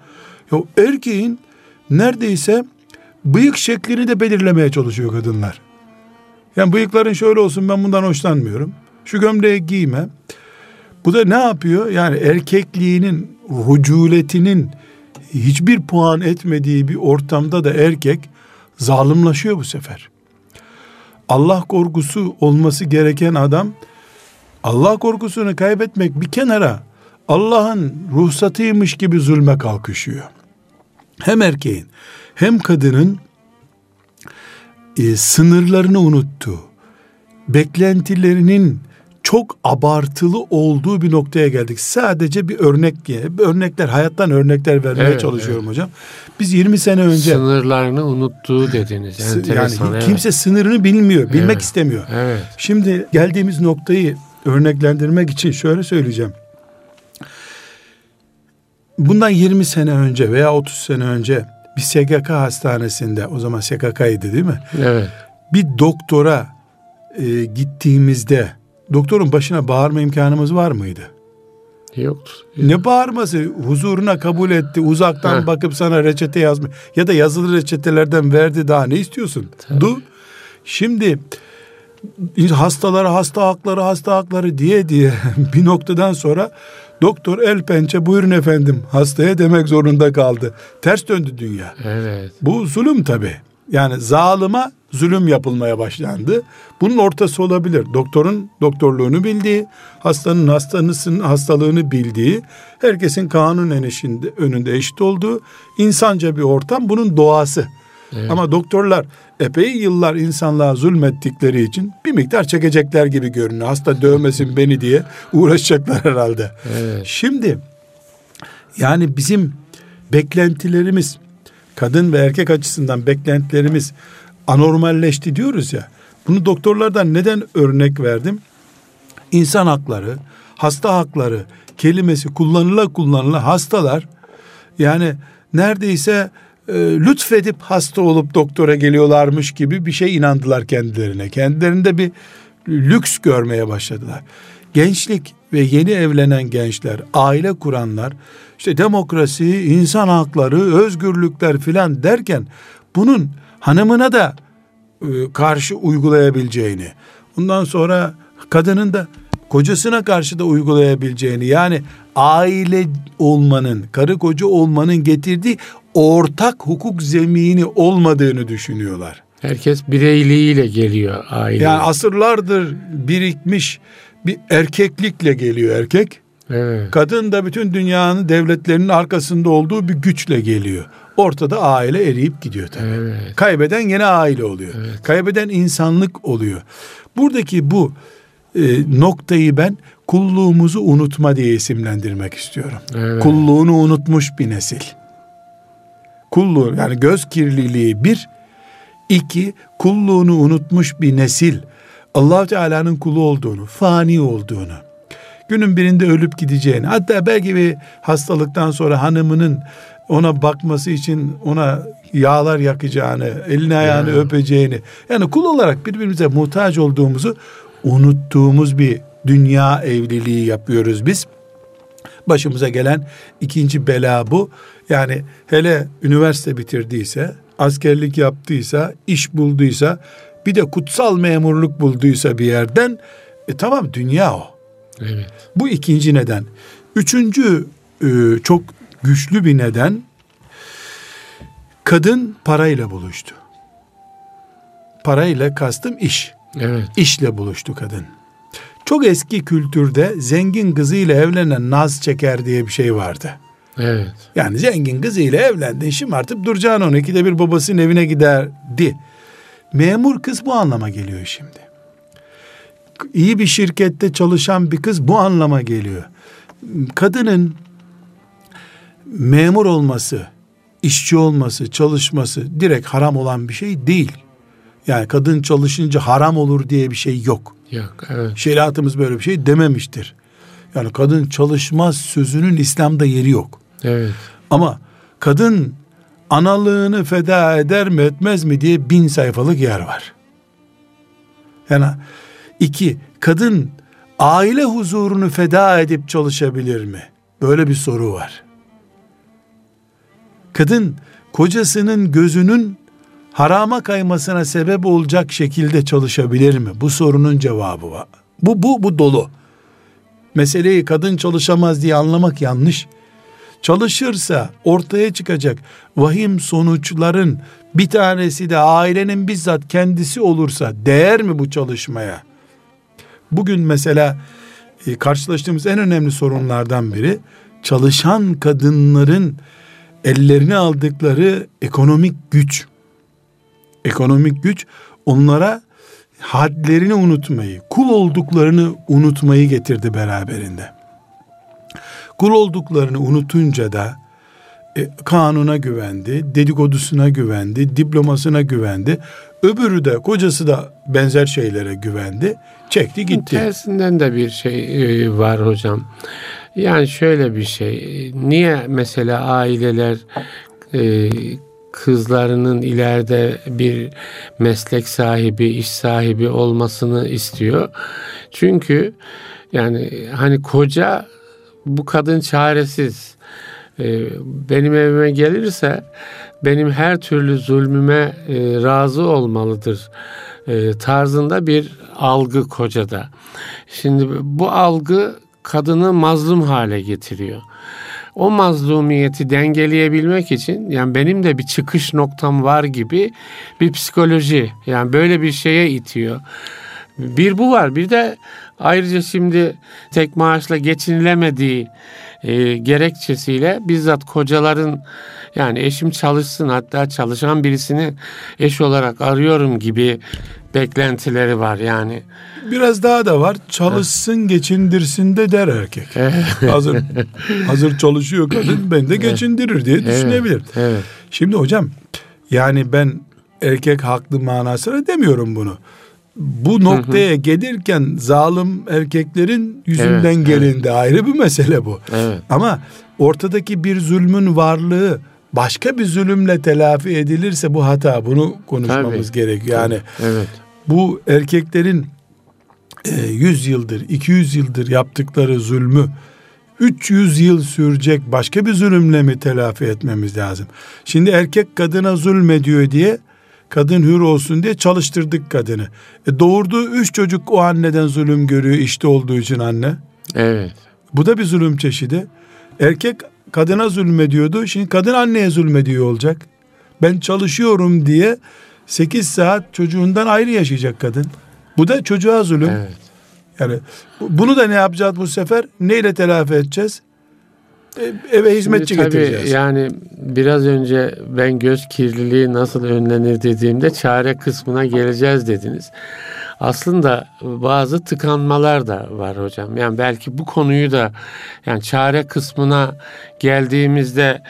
S2: Ya erkeğin neredeyse bıyık şeklini de belirlemeye çalışıyor kadınlar. Yani bıyıkların şöyle olsun ben bundan hoşlanmıyorum. Şu gömleği giyme. Bu da ne yapıyor? Yani erkekliğinin, ruculetinin hiçbir puan etmediği bir ortamda da erkek zalimlaşıyor bu sefer. Allah korkusu olması gereken adam Allah korkusunu kaybetmek bir kenara Allah'ın ruhsatıymış gibi zulme kalkışıyor. Hem erkeğin hem kadının e, sınırlarını unuttu. Beklentilerinin çok abartılı olduğu bir noktaya geldik. Sadece bir örnek örnekler hayattan örnekler vermeye
S1: evet,
S2: çalışıyorum evet. hocam. Biz 20 sene önce
S1: sınırlarını unuttuğu dediniz.
S2: Enteresan, yani evet. kimse sınırını bilmiyor, bilmek
S1: evet,
S2: istemiyor.
S1: Evet.
S2: Şimdi geldiğimiz noktayı örneklendirmek için şöyle söyleyeceğim. Bundan 20 sene önce veya 30 sene önce bir SGK hastanesinde o zaman SGK'ydı değil mi?
S1: Evet.
S2: Bir doktora e, gittiğimizde doktorun başına bağırma imkanımız var mıydı?
S1: Yoktu.
S2: Ne bağırması? Huzuruna kabul etti. Uzaktan Heh. bakıp sana reçete yazmış. Ya da yazılı reçetelerden verdi daha ne istiyorsun? Tabii. Du. Şimdi hastalara hasta hakları hasta hakları diye diye bir noktadan sonra doktor el pençe buyurun efendim hastaya demek zorunda kaldı. Ters döndü dünya.
S1: Evet.
S2: Bu zulüm tabi. Yani zalıma zulüm yapılmaya başlandı. Bunun ortası olabilir. Doktorun doktorluğunu bildiği, hastanın hastanısının hastalığını bildiği, herkesin kanun enişinde, önünde eşit olduğu insanca bir ortam bunun doğası. Evet. Ama doktorlar epey yıllar insanlığa zulmettikleri için bir miktar çekecekler gibi görünüyor. Hasta dövmesin beni diye uğraşacaklar herhalde.
S1: Evet.
S2: Şimdi yani bizim beklentilerimiz kadın ve erkek açısından beklentilerimiz anormalleşti diyoruz ya. Bunu doktorlardan neden örnek verdim? İnsan hakları, hasta hakları kelimesi kullanıla kullanıla hastalar yani neredeyse e, lütfedip hasta olup doktora geliyorlarmış gibi bir şey inandılar kendilerine. Kendilerinde bir lüks görmeye başladılar. Gençlik ve yeni evlenen gençler, aile kuranlar, işte demokrasi, insan hakları, özgürlükler filan derken bunun hanımına da e, karşı uygulayabileceğini, ondan sonra kadının da kocasına karşı da uygulayabileceğini yani aile olmanın, karı koca olmanın getirdiği ortak hukuk zemini olmadığını düşünüyorlar.
S1: Herkes bireyliğiyle geliyor aile.
S2: Yani asırlardır birikmiş bir erkeklikle geliyor erkek.
S1: Evet.
S2: Kadın da bütün dünyanın devletlerinin arkasında olduğu bir güçle geliyor. Ortada aile eriyip gidiyor tabii.
S1: Evet.
S2: Kaybeden yine aile oluyor.
S1: Evet.
S2: Kaybeden insanlık oluyor. Buradaki bu e, noktayı ben kulluğumuzu unutma diye isimlendirmek istiyorum.
S1: Evet.
S2: Kulluğunu unutmuş bir nesil. Kulluğu yani göz kirliliği bir, iki kulluğunu unutmuş bir nesil. allah Teala'nın kulu olduğunu, fani olduğunu, günün birinde ölüp gideceğini, hatta belki bir hastalıktan sonra hanımının ona bakması için ona yağlar yakacağını, elini ayağını ya. öpeceğini, yani kul olarak birbirimize muhtaç olduğumuzu unuttuğumuz bir dünya evliliği yapıyoruz biz. Başımıza gelen ikinci bela bu. Yani hele üniversite bitirdiyse, askerlik yaptıysa, iş bulduysa, bir de kutsal memurluk bulduysa bir yerden, e tamam dünya o.
S1: Evet.
S2: Bu ikinci neden. Üçüncü e, çok güçlü bir neden, kadın parayla buluştu. Parayla kastım iş.
S1: Evet.
S2: İşle buluştu kadın. Çok eski kültürde zengin kızıyla evlenen naz çeker diye bir şey vardı.
S1: Evet.
S2: Yani zengin kızıyla evlendin şımartıp duracaksın onu. İkide bir babasının evine giderdi. Memur kız bu anlama geliyor şimdi. İyi bir şirkette çalışan bir kız bu anlama geliyor. Kadının memur olması, işçi olması, çalışması direkt haram olan bir şey değil. Yani kadın çalışınca haram olur diye bir şey yok.
S1: Yok. Evet.
S2: Şeriatımız böyle bir şey dememiştir. Yani kadın çalışmaz sözünün İslam'da yeri yok.
S1: Evet.
S2: Ama kadın analığını feda eder mi etmez mi diye bin sayfalık yer var. Yani iki, kadın aile huzurunu feda edip çalışabilir mi? Böyle bir soru var. Kadın kocasının gözünün harama kaymasına sebep olacak şekilde çalışabilir mi? Bu sorunun cevabı var. Bu bu bu dolu. Meseleyi kadın çalışamaz diye anlamak yanlış. Çalışırsa ortaya çıkacak vahim sonuçların bir tanesi de ailenin bizzat kendisi olursa değer mi bu çalışmaya? Bugün mesela e, karşılaştığımız en önemli sorunlardan biri çalışan kadınların ellerine aldıkları ekonomik güç. Ekonomik güç onlara hadlerini unutmayı, kul olduklarını unutmayı getirdi beraberinde. Kul olduklarını unutunca da e, kanuna güvendi, dedikodusuna güvendi, diplomasına güvendi. Öbürü de kocası da benzer şeylere güvendi. Çekti gitti.
S1: Tersinden de bir şey e, var hocam. Yani şöyle bir şey. Niye mesela aileler e, kızlarının ileride bir meslek sahibi, iş sahibi olmasını istiyor? Çünkü yani hani koca bu kadın çaresiz. E, benim evime gelirse benim her türlü zulmüme e, razı olmalıdır e, tarzında bir algı kocada. Şimdi bu algı kadını mazlum hale getiriyor. O mazlumiyeti dengeleyebilmek için yani benim de bir çıkış noktam var gibi bir psikoloji yani böyle bir şeye itiyor. Bir bu var. Bir de ayrıca şimdi tek maaşla geçinilemediği e, gerekçesiyle bizzat kocaların yani eşim çalışsın hatta çalışan birisini eş olarak arıyorum gibi beklentileri var yani.
S2: Biraz daha da var. Çalışsın geçindirsin de der erkek. hazır hazır çalışıyor kadın ben de geçindirir diye düşünebilir.
S1: Evet, evet.
S2: Şimdi hocam yani ben erkek haklı manasına demiyorum bunu. Bu noktaya gelirken zalim erkeklerin yüzünden
S1: Evet,
S2: gelindi ayrı bir mesele bu.
S1: Evet.
S2: Ama ortadaki bir zulmün varlığı başka bir zulümle telafi edilirse bu hata. Bunu konuşmamız
S1: Tabii.
S2: gerekiyor. Yani
S1: Evet.
S2: bu erkeklerin e, 100 yıldır, 200 yıldır yaptıkları zulmü 300 yıl sürecek başka bir zulümle mi telafi etmemiz lazım? Şimdi erkek kadına zulmediyor diye kadın hür olsun diye çalıştırdık kadını. E doğurduğu üç çocuk o anneden zulüm görüyor işte olduğu için anne.
S1: Evet.
S2: Bu da bir zulüm çeşidi. Erkek kadına zulmediyordu. Şimdi kadın anneye zulmediyor olacak. Ben çalışıyorum diye 8 saat çocuğundan ayrı yaşayacak kadın. Bu da çocuğa zulüm.
S1: Evet.
S2: Yani bu- bunu da ne yapacağız bu sefer? Neyle telafi edeceğiz? E, eve hizmetçi
S1: Şimdi tabii
S2: getireceğiz.
S1: Yani biraz önce ben göz kirliliği nasıl önlenir dediğimde çare kısmına geleceğiz dediniz. Aslında bazı tıkanmalar da var hocam. Yani belki bu konuyu da yani çare kısmına geldiğimizde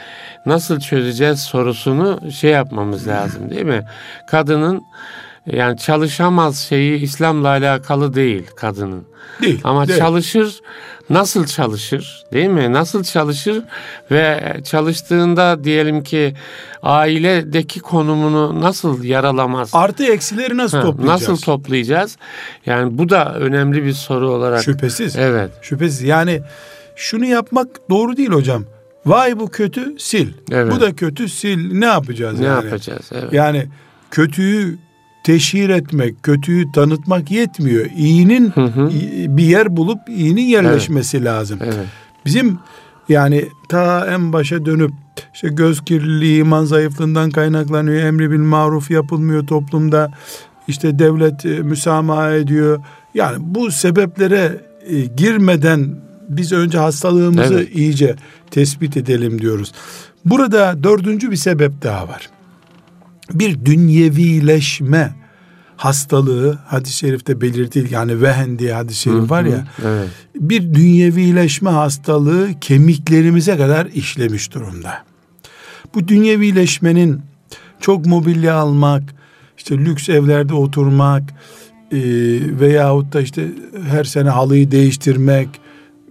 S1: nasıl çözeceğiz sorusunu şey yapmamız lazım değil mi? Kadının yani çalışamaz şeyi İslam'la alakalı değil kadının.
S2: Değil.
S1: Ama
S2: değil.
S1: çalışır, nasıl çalışır değil mi? Nasıl çalışır ve çalıştığında diyelim ki ailedeki konumunu nasıl yaralamaz?
S2: Artı eksileri nasıl
S1: Ha,
S2: toplayacağız?
S1: Nasıl toplayacağız? Yani bu da önemli bir soru olarak.
S2: Şüphesiz.
S1: Evet.
S2: Şüphesiz. Yani şunu yapmak doğru değil hocam. Vay bu kötü sil.
S1: Evet.
S2: Bu da kötü sil. Ne yapacağız
S1: Ne
S2: yani?
S1: yapacağız? Evet.
S2: Yani kötüyü teşhir etmek, kötüyü tanıtmak yetmiyor. İyinin
S1: Hı hı.
S2: bir yer bulup iyinin yerleşmesi lazım.
S1: Evet.
S2: Bizim yani ta en başa dönüp işte göz kirliliği, iman zayıflığından kaynaklanıyor. Emri bil maruf yapılmıyor toplumda. İşte devlet e, müsamaha ediyor. Yani bu sebeplere e, girmeden biz önce hastalığımızı
S1: Evet.
S2: iyice tespit edelim diyoruz. Burada dördüncü bir sebep daha var. Bir dünyevileşme hastalığı hadis-i şerifte belirtildi. Yani vehen diye hadis-i şerif var ya.
S1: Evet.
S2: Bir dünyevileşme hastalığı kemiklerimize kadar işlemiş durumda. Bu dünyevileşmenin çok mobilya almak, işte lüks evlerde oturmak e, veyahut da işte her sene halıyı değiştirmek,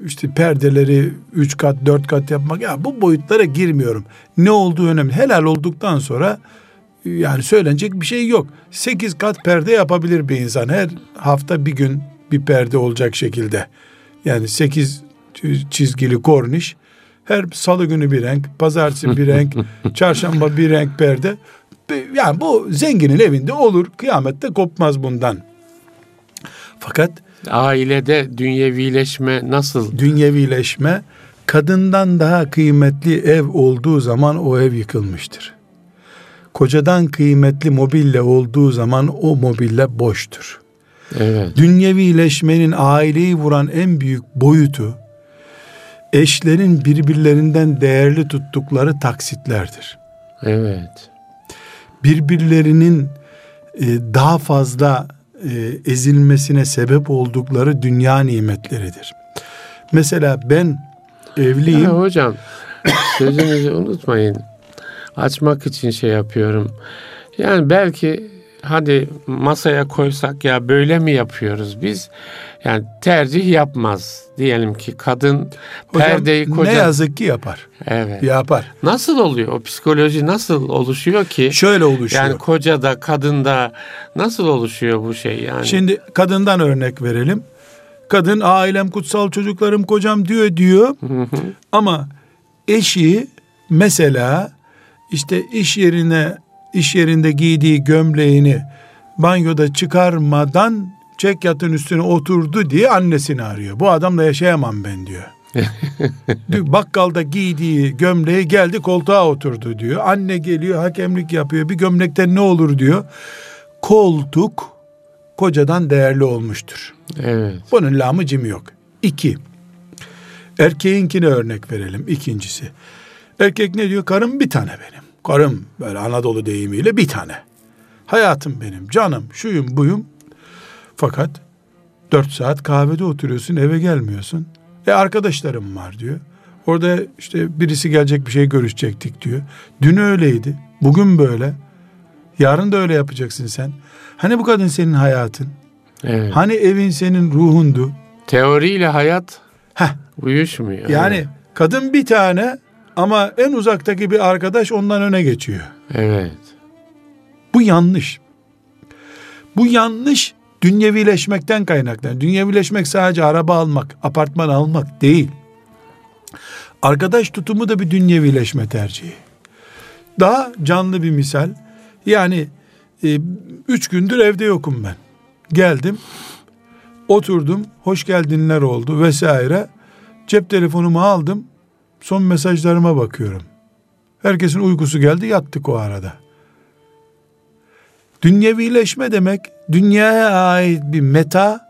S2: işte perdeleri üç kat dört kat yapmak ya bu boyutlara girmiyorum. Ne olduğu önemli. Helal olduktan sonra yani söylenecek bir şey yok. Sekiz kat perde yapabilir bir insan. Her hafta bir gün bir perde olacak şekilde. Yani sekiz çizgili korniş. Her salı günü bir renk, pazartesi bir renk, çarşamba bir renk perde. Yani bu zenginin evinde olur. Kıyamette kopmaz bundan. Fakat
S1: Ailede dünyevileşme nasıl?
S2: dünyevileşme kadından daha kıymetli ev olduğu zaman o ev yıkılmıştır. Kocadan kıymetli mobilya olduğu zaman o mobilya boştur.
S1: Evet.
S2: Dünyevileşmenin aileyi vuran en büyük boyutu eşlerin birbirlerinden değerli tuttukları taksitlerdir.
S1: Evet.
S2: Birbirlerinin e, daha fazla e, ezilmesine sebep oldukları dünya nimetleridir. Mesela ben evliyim.
S1: Ya hocam sözünüzü unutmayın. Açmak için şey yapıyorum. Yani belki hadi masaya koysak ya böyle mi yapıyoruz biz? Yani tercih yapmaz. Diyelim ki kadın
S2: Hocam,
S1: perdeyi koca...
S2: Ne yazık ki yapar.
S1: Evet.
S2: Yapar.
S1: Nasıl oluyor? O psikoloji nasıl oluşuyor ki?
S2: Şöyle oluşuyor.
S1: Yani kocada, kadında nasıl oluşuyor bu şey yani?
S2: Şimdi kadından örnek verelim. Kadın ailem kutsal çocuklarım kocam diyor diyor. Ama eşi mesela işte iş yerine iş yerinde giydiği gömleğini banyoda çıkarmadan çek yatın üstüne oturdu diye annesini arıyor. Bu adamla yaşayamam ben diyor. Bakkalda giydiği gömleği geldi koltuğa oturdu diyor. Anne geliyor hakemlik yapıyor. Bir gömlekten ne olur diyor. Koltuk kocadan değerli olmuştur.
S1: Evet.
S2: Bunun lamı cimi yok. İki. Erkeğinkine örnek verelim. İkincisi. Erkek ne diyor? Karım bir tane benim. Karım böyle Anadolu deyimiyle bir tane. Hayatım benim, canım, şuyum buyum. Fakat dört saat kahvede oturuyorsun, eve gelmiyorsun. E arkadaşlarım var diyor. Orada işte birisi gelecek bir şey görüşecektik diyor. Dün öyleydi, bugün böyle. Yarın da öyle yapacaksın sen. Hani bu kadın senin hayatın?
S1: Evet.
S2: Hani evin senin ruhundu?
S1: Teoriyle hayat
S2: Heh,
S1: uyuşmuyor.
S2: yani
S1: Evet.
S2: kadın bir tane ama en uzaktaki bir arkadaş ondan öne geçiyor.
S1: Evet.
S2: Bu yanlış. Bu yanlış dünyevileşmekten kaynaklanıyor. Dünyevileşmek sadece araba almak, apartman almak değil. Arkadaş tutumu da bir dünyevileşme tercihi. Daha canlı bir misal. Yani e, üç gündür evde yokum ben. Geldim, oturdum, hoş geldinler oldu vesaire. Cep telefonumu aldım, son mesajlarıma bakıyorum. Herkesin uykusu geldi, yattık o arada. Dünyevileşme demek dünyaya ait bir meta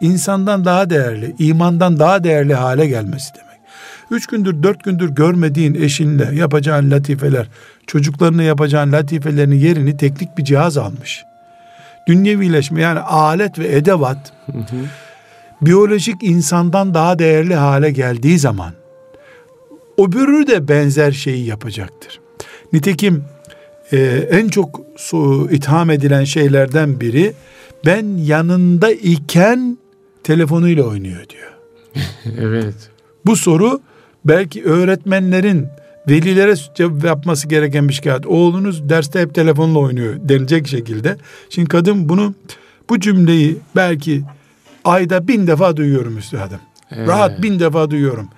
S2: insandan daha değerli, imandan daha değerli hale gelmesi demek. Üç gündür, dört gündür görmediğin eşinle yapacağın latifeler, çocuklarına yapacağın latifelerin yerini teknik bir cihaz almış. Dünyevileşme yani alet ve edevat biyolojik insandan daha değerli hale geldiği zaman öbürü de benzer şeyi yapacaktır. Nitekim e, en çok su, itham edilen şeylerden biri ben yanında iken telefonuyla oynuyor diyor.
S1: Evet.
S2: Bu soru belki öğretmenlerin velilere cevap yapması gereken bir şikayet. Oğlunuz derste hep telefonla oynuyor denilecek şekilde. Şimdi kadın bunu bu cümleyi belki ayda bin defa duyuyorum üstadım.
S1: Evet.
S2: Rahat bin defa duyuyorum.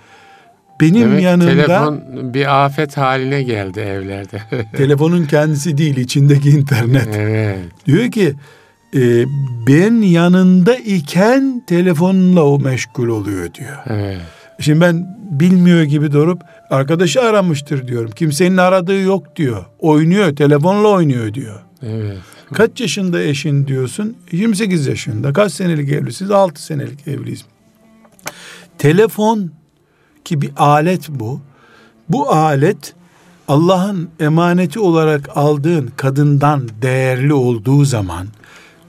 S2: Benim
S1: Evet,
S2: yanımda
S1: telefon bir afet haline geldi evlerde.
S2: telefonun kendisi değil içindeki internet.
S1: evet.
S2: Diyor ki e, ben yanında iken telefonla o meşgul oluyor diyor.
S1: Evet.
S2: Şimdi ben bilmiyor gibi durup arkadaşı aramıştır diyorum. Kimsenin aradığı yok diyor. Oynuyor, telefonla oynuyor diyor.
S1: Evet.
S2: Kaç yaşında eşin diyorsun? 28 yaşında. Kaç senelik evlisiniz? 6 senelik evliyiz. Telefon ki bir alet bu. Bu alet Allah'ın emaneti olarak aldığın kadından değerli olduğu zaman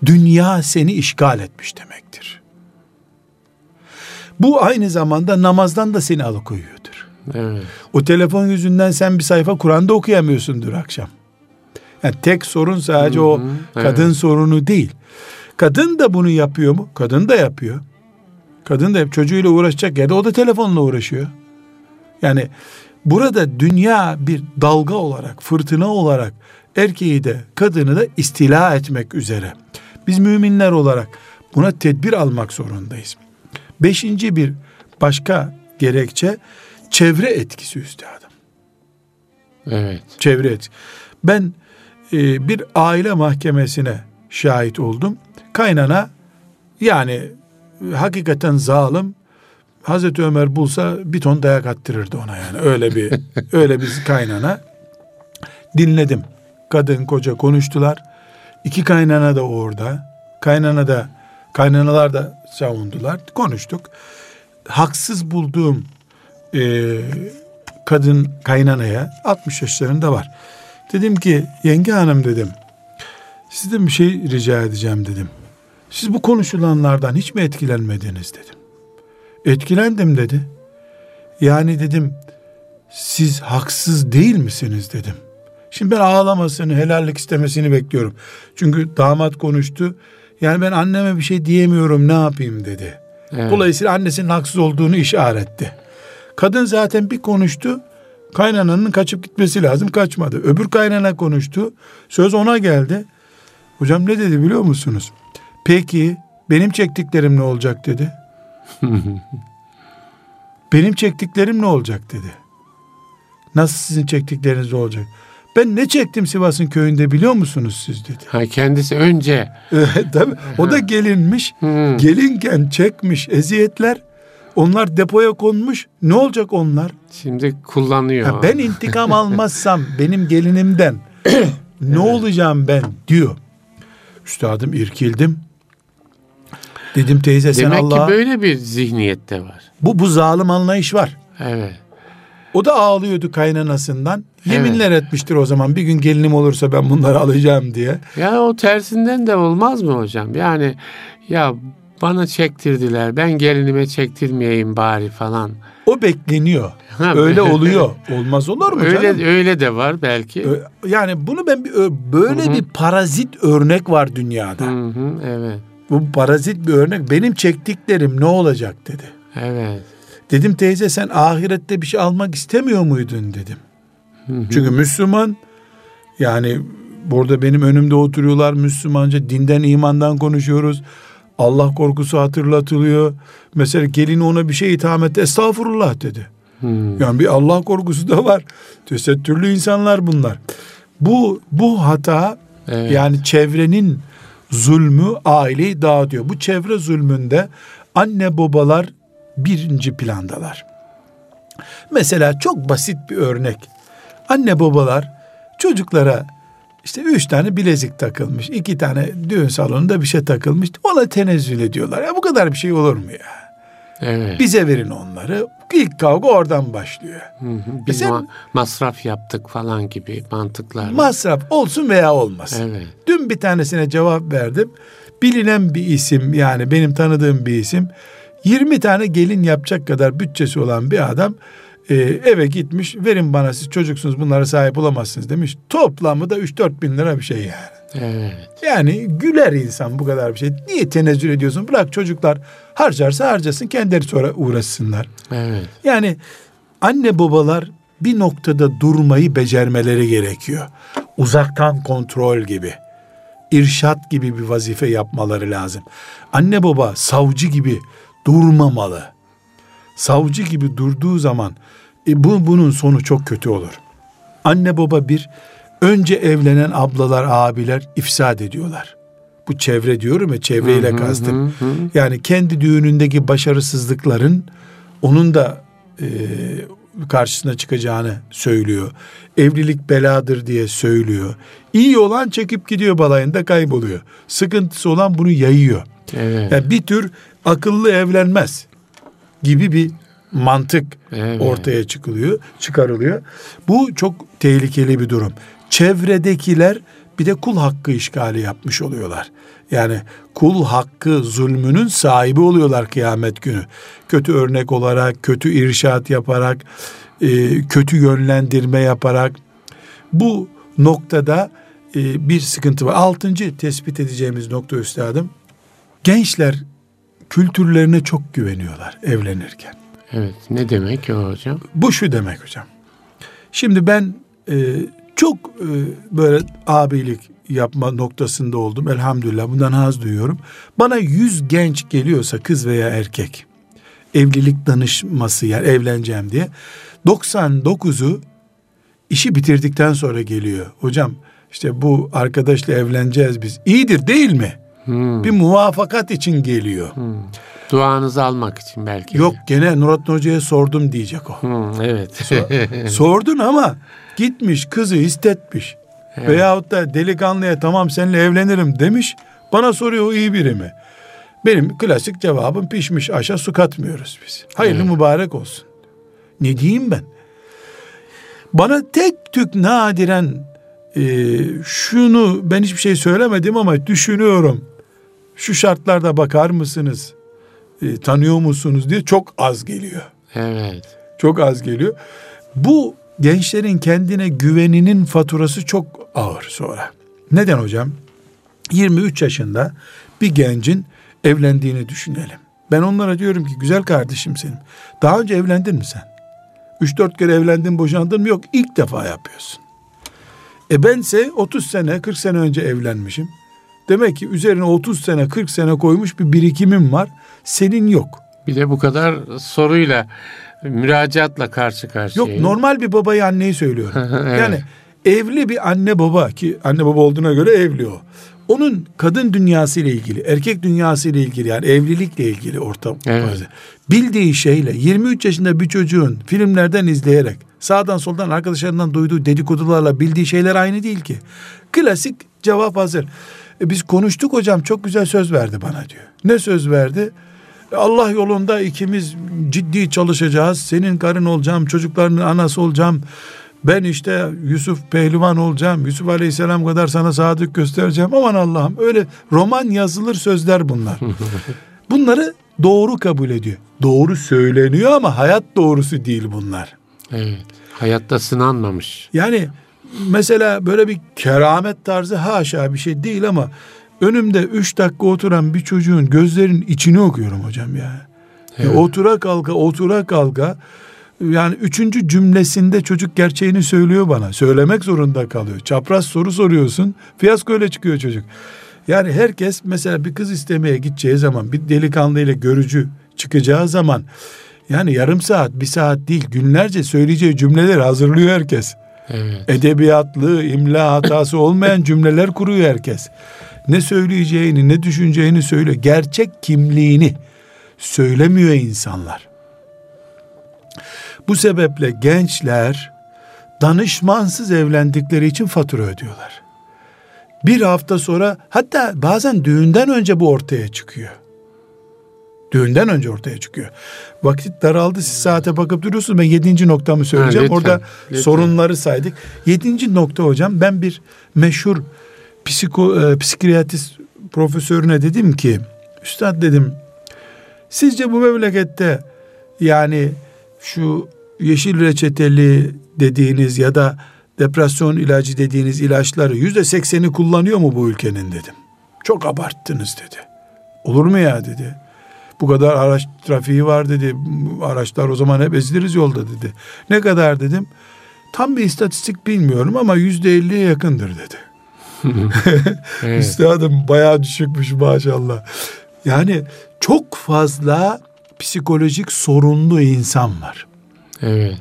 S2: dünya seni işgal etmiş demektir. Bu aynı zamanda namazdan da seni alıkoyuyordur.
S1: Evet.
S2: O telefon yüzünden sen bir sayfa Kur'an'da okuyamıyorsundur akşam. Yani tek sorun sadece o
S1: evet.
S2: kadın sorunu değil. Kadın da bunu yapıyor mu? Kadın da yapıyor. Kadın da hep çocuğuyla uğraşacak yerde o da telefonla uğraşıyor. Yani burada dünya bir dalga olarak, fırtına olarak erkeği de kadını da istila etmek üzere. Biz müminler olarak buna tedbir almak zorundayız. Beşinci bir başka gerekçe çevre etkisi üstadım.
S1: Evet.
S2: Çevre etkisi. Ben e, bir aile mahkemesine şahit oldum. Kaynana yani hakikaten zalim. Hazreti Ömer bulsa bir ton dayak attırırdı ona yani. Öyle bir öyle bir kaynana. Dinledim. Kadın koca konuştular. İki kaynana da orada. Kaynana da kaynanalar da savundular. Konuştuk. Haksız bulduğum e, kadın kaynanaya 60 yaşlarında var. Dedim ki yenge hanım dedim. Sizden bir şey rica edeceğim dedim. Siz bu konuşulanlardan hiç mi etkilenmediniz dedim. Etkilendim dedi. Yani dedim siz haksız değil misiniz dedim. Şimdi ben ağlamasını, helallik istemesini bekliyorum. Çünkü damat konuştu. Yani ben anneme bir şey diyemiyorum ne yapayım dedi.
S1: Evet.
S2: Dolayısıyla annesinin haksız olduğunu işaretti. Kadın zaten bir konuştu. Kaynananın kaçıp gitmesi lazım. Kaçmadı. Öbür kaynana konuştu. Söz ona geldi. Hocam ne dedi biliyor musunuz? Peki benim çektiklerim ne olacak dedi. benim çektiklerim ne olacak dedi. Nasıl sizin çektikleriniz olacak? Ben ne çektim Sivas'ın köyünde biliyor musunuz siz dedi.
S1: Ha, kendisi önce
S2: Tabii, o da gelinmiş. Gelinken çekmiş eziyetler. Onlar depoya konmuş. Ne olacak onlar?
S1: şimdi kullanıyor.
S2: Ha, ben intikam almazsam benim gelinimden ne olacağım ben diyor. Üstadım irkildim. Dedim teyze sen
S1: Demek
S2: Allah'a
S1: ki böyle bir zihniyette var.
S2: bu bu zalim anlayış var.
S1: Evet.
S2: O da ağlıyordu kaynanasından. Yeminler etmiştir o zaman bir gün gelinim olursa ben bunları alacağım diye.
S1: Ya o tersinden de olmaz mı hocam? Yani ya bana çektirdiler. Ben gelinime çektirmeyeyim bari falan.
S2: O bekleniyor. Öyle oluyor. Olmaz olur mu
S1: Öyle
S2: canım?
S1: öyle de var belki.
S2: Yani bunu ben böyle
S1: Hı hı.
S2: bir parazit örnek var dünyada.
S1: Hı hı, evet.
S2: Bu parazit bir örnek. Benim çektiklerim ne olacak dedi.
S1: Evet.
S2: Dedim teyze sen ahirette bir şey almak istemiyor muydun dedim.
S1: Hı hı.
S2: Çünkü Müslüman yani burada benim önümde oturuyorlar Müslümanca dinden imandan konuşuyoruz. Allah korkusu hatırlatılıyor. Mesela gelin ona bir şey itham etti. Estağfurullah dedi.
S1: Hı.
S2: Yani bir Allah korkusu da var. Tesettürlü insanlar bunlar. Bu bu hata
S1: Evet.
S2: yani çevrenin zulmü aileyi dağıtıyor. Bu çevre zulmünde anne babalar birinci plandalar. Mesela çok basit bir örnek. Anne babalar çocuklara işte üç tane bilezik takılmış, iki tane düğün salonunda bir şey takılmış. Ona tenezzül ediyorlar. Ya bu kadar bir şey olur mu ya?
S1: Evet.
S2: Bize verin onları. İlk kavga oradan başlıyor.
S1: Hı hı. Biz
S2: Sen-
S1: ma- masraf yaptık falan gibi mantıklar.
S2: Masraf olsun veya olmasın.
S1: Evet.
S2: Dün bir tanesine cevap verdim. Bilinen bir isim yani benim tanıdığım bir isim. 20 tane gelin yapacak kadar bütçesi olan bir adam e, eve gitmiş. Verin bana siz çocuksunuz bunlara sahip olamazsınız demiş. Toplamı da 3-4 bin lira bir şey yani.
S1: Evet.
S2: Yani güler insan bu kadar bir şey. Niye tenezzül ediyorsun? Bırak çocuklar harcarsa harcasın kendileri sonra uğraşsınlar.
S1: Evet.
S2: Yani anne babalar bir noktada durmayı becermeleri gerekiyor. Uzaktan kontrol gibi, irşat gibi bir vazife yapmaları lazım. Anne baba savcı gibi durmamalı. Savcı gibi durduğu zaman e, bu bunun sonu çok kötü olur. Anne baba bir önce evlenen ablalar, abiler ifsad ediyorlar. Bu çevre diyorum ya çevreyle
S1: Hı hı,
S2: kastım.
S1: hı hı.
S2: Yani kendi düğünündeki başarısızlıkların onun da e, karşısına çıkacağını söylüyor. Evlilik beladır diye söylüyor. İyi olan çekip gidiyor balayında kayboluyor. Sıkıntısı olan bunu yayıyor.
S1: Evet.
S2: Yani bir tür akıllı evlenmez. gibi bir mantık
S1: Evet.
S2: ortaya çıkılıyor, çıkarılıyor. Bu çok tehlikeli bir durum. Çevredekiler bir de kul hakkı işgali yapmış oluyorlar. Yani kul hakkı zulmünün sahibi oluyorlar kıyamet günü. Kötü örnek olarak, kötü irşat yaparak, e, kötü yönlendirme yaparak. Bu noktada e, bir sıkıntı var. Altıncı tespit edeceğimiz nokta üstadım. Gençler kültürlerine çok güveniyorlar evlenirken.
S1: Evet. Ne demek o hocam?
S2: Bu şu demek hocam. Şimdi ben e, çok e, böyle abilik yapma noktasında oldum. Elhamdülillah bundan haz duyuyorum. Bana yüz genç geliyorsa kız veya erkek evlilik danışması yani evleneceğim diye 99'u işi bitirdikten sonra geliyor. Hocam işte bu arkadaşla evleneceğiz biz. İyidir değil mi?
S1: Hmm.
S2: Bir muvafakat için geliyor.
S1: Hmm. Duanızı almak için belki.
S2: Yok gene Nurattin Hoca'ya sordum diyecek o.
S1: Hmm, evet.
S2: Sordun ama gitmiş kızı istetmiş.
S1: Evet.
S2: Veyahut da delikanlıya tamam seninle evlenirim demiş. Bana soruyor o iyi biri mi? Benim klasik cevabım pişmiş aşa su katmıyoruz biz. Hayırlı
S1: Evet.
S2: mübarek olsun. Ne diyeyim ben? Bana tek tük nadiren e, şunu ben hiçbir şey söylemedim ama düşünüyorum. Şu şartlarda bakar mısınız? E, tanıyor musunuz diye çok az geliyor.
S1: evet.
S2: Çok az geliyor. Bu gençlerin kendine güveninin faturası çok ağır sonra. Neden hocam? 23 yaşında bir gencin evlendiğini düşünelim. Ben onlara diyorum ki güzel kardeşim senin. Daha önce evlendin mi sen? 3-4 kere evlendin boşandın mı? Yok ilk defa yapıyorsun. E bense 30 sene 40 sene önce evlenmişim. Demek ki üzerine 30 sene 40 sene koymuş bir birikimim var. Senin yok.
S1: Bir de bu kadar soruyla, müracaatla karşı karşıya.
S2: Yok normal bir babayı anneyi söylüyorum.
S1: Evet.
S2: Yani evli bir anne baba ki anne baba olduğuna göre evli o. Onun kadın dünyası ile ilgili, erkek dünyası ile ilgili yani evlilikle ilgili ortam.
S1: Evet.
S2: Bildiği şeyle 23 yaşında bir çocuğun filmlerden izleyerek sağdan soldan arkadaşlarından duyduğu dedikodularla bildiği şeyler aynı değil ki. Klasik cevap hazır. E biz konuştuk hocam çok güzel söz verdi bana diyor. Ne söz verdi? Allah yolunda ikimiz ciddi çalışacağız. Senin karın olacağım, çocuklarının anası olacağım. Ben işte Yusuf pehlivan olacağım. Yusuf Aleyhisselam kadar sana sadık göstereceğim. Aman Allah'ım öyle roman yazılır sözler bunlar. Bunları doğru kabul ediyor. Doğru söyleniyor ama hayat doğrusu değil bunlar.
S1: Evet. Hayatta sınanmamış.
S2: Yani mesela böyle bir keramet tarzı haşa bir şey değil ama önümde üç dakika oturan bir çocuğun gözlerinin içini okuyorum hocam ya. Ya
S1: Evet.
S2: otura kalka otura kalka yani üçüncü cümlesinde çocuk gerçeğini söylüyor bana. Söylemek zorunda kalıyor. Çapraz soru soruyorsun. Fiyasko öyle çıkıyor çocuk. Yani herkes mesela bir kız istemeye gideceği zaman bir delikanlı ile görücü çıkacağı zaman yani yarım saat bir saat değil günlerce söyleyeceği cümleleri hazırlıyor herkes.
S1: Evet.
S2: Edebiyatlı, imla hatası olmayan cümleler kuruyor herkes. Ne söyleyeceğini, ne düşüneceğini söylüyor. Gerçek kimliğini söylemiyor insanlar. Bu sebeple gençler danışmansız evlendikleri için fatura ödüyorlar. Bir hafta sonra hatta bazen düğünden önce bu ortaya çıkıyor. Düğünden önce ortaya çıkıyor. Vakit daraldı siz saate bakıp duruyorsunuz. Ben yedinci noktamı söyleyeceğim.
S1: lütfen,
S2: Orada
S1: lütfen.
S2: sorunları saydık. Yedinci nokta hocam ben bir meşhur psiko, e, psikiyatrist profesörüne dedim ki üstad dedim sizce bu memlekette yani şu yeşil reçeteli dediğiniz ya da depresyon ilacı dediğiniz ilaçları yüzde sekseni kullanıyor mu bu ülkenin dedim. Çok abarttınız dedi. Olur mu ya dedi. Bu kadar araç trafiği var dedi. Araçlar o zaman hep eziliriz yolda dedi. Ne kadar dedim. Tam bir istatistik bilmiyorum ama yüzde elliye yakındır dedi.
S1: Evet.
S2: Üstadım bayağı düşükmüş maşallah. Yani çok fazla psikolojik sorunlu insan var.
S1: Evet.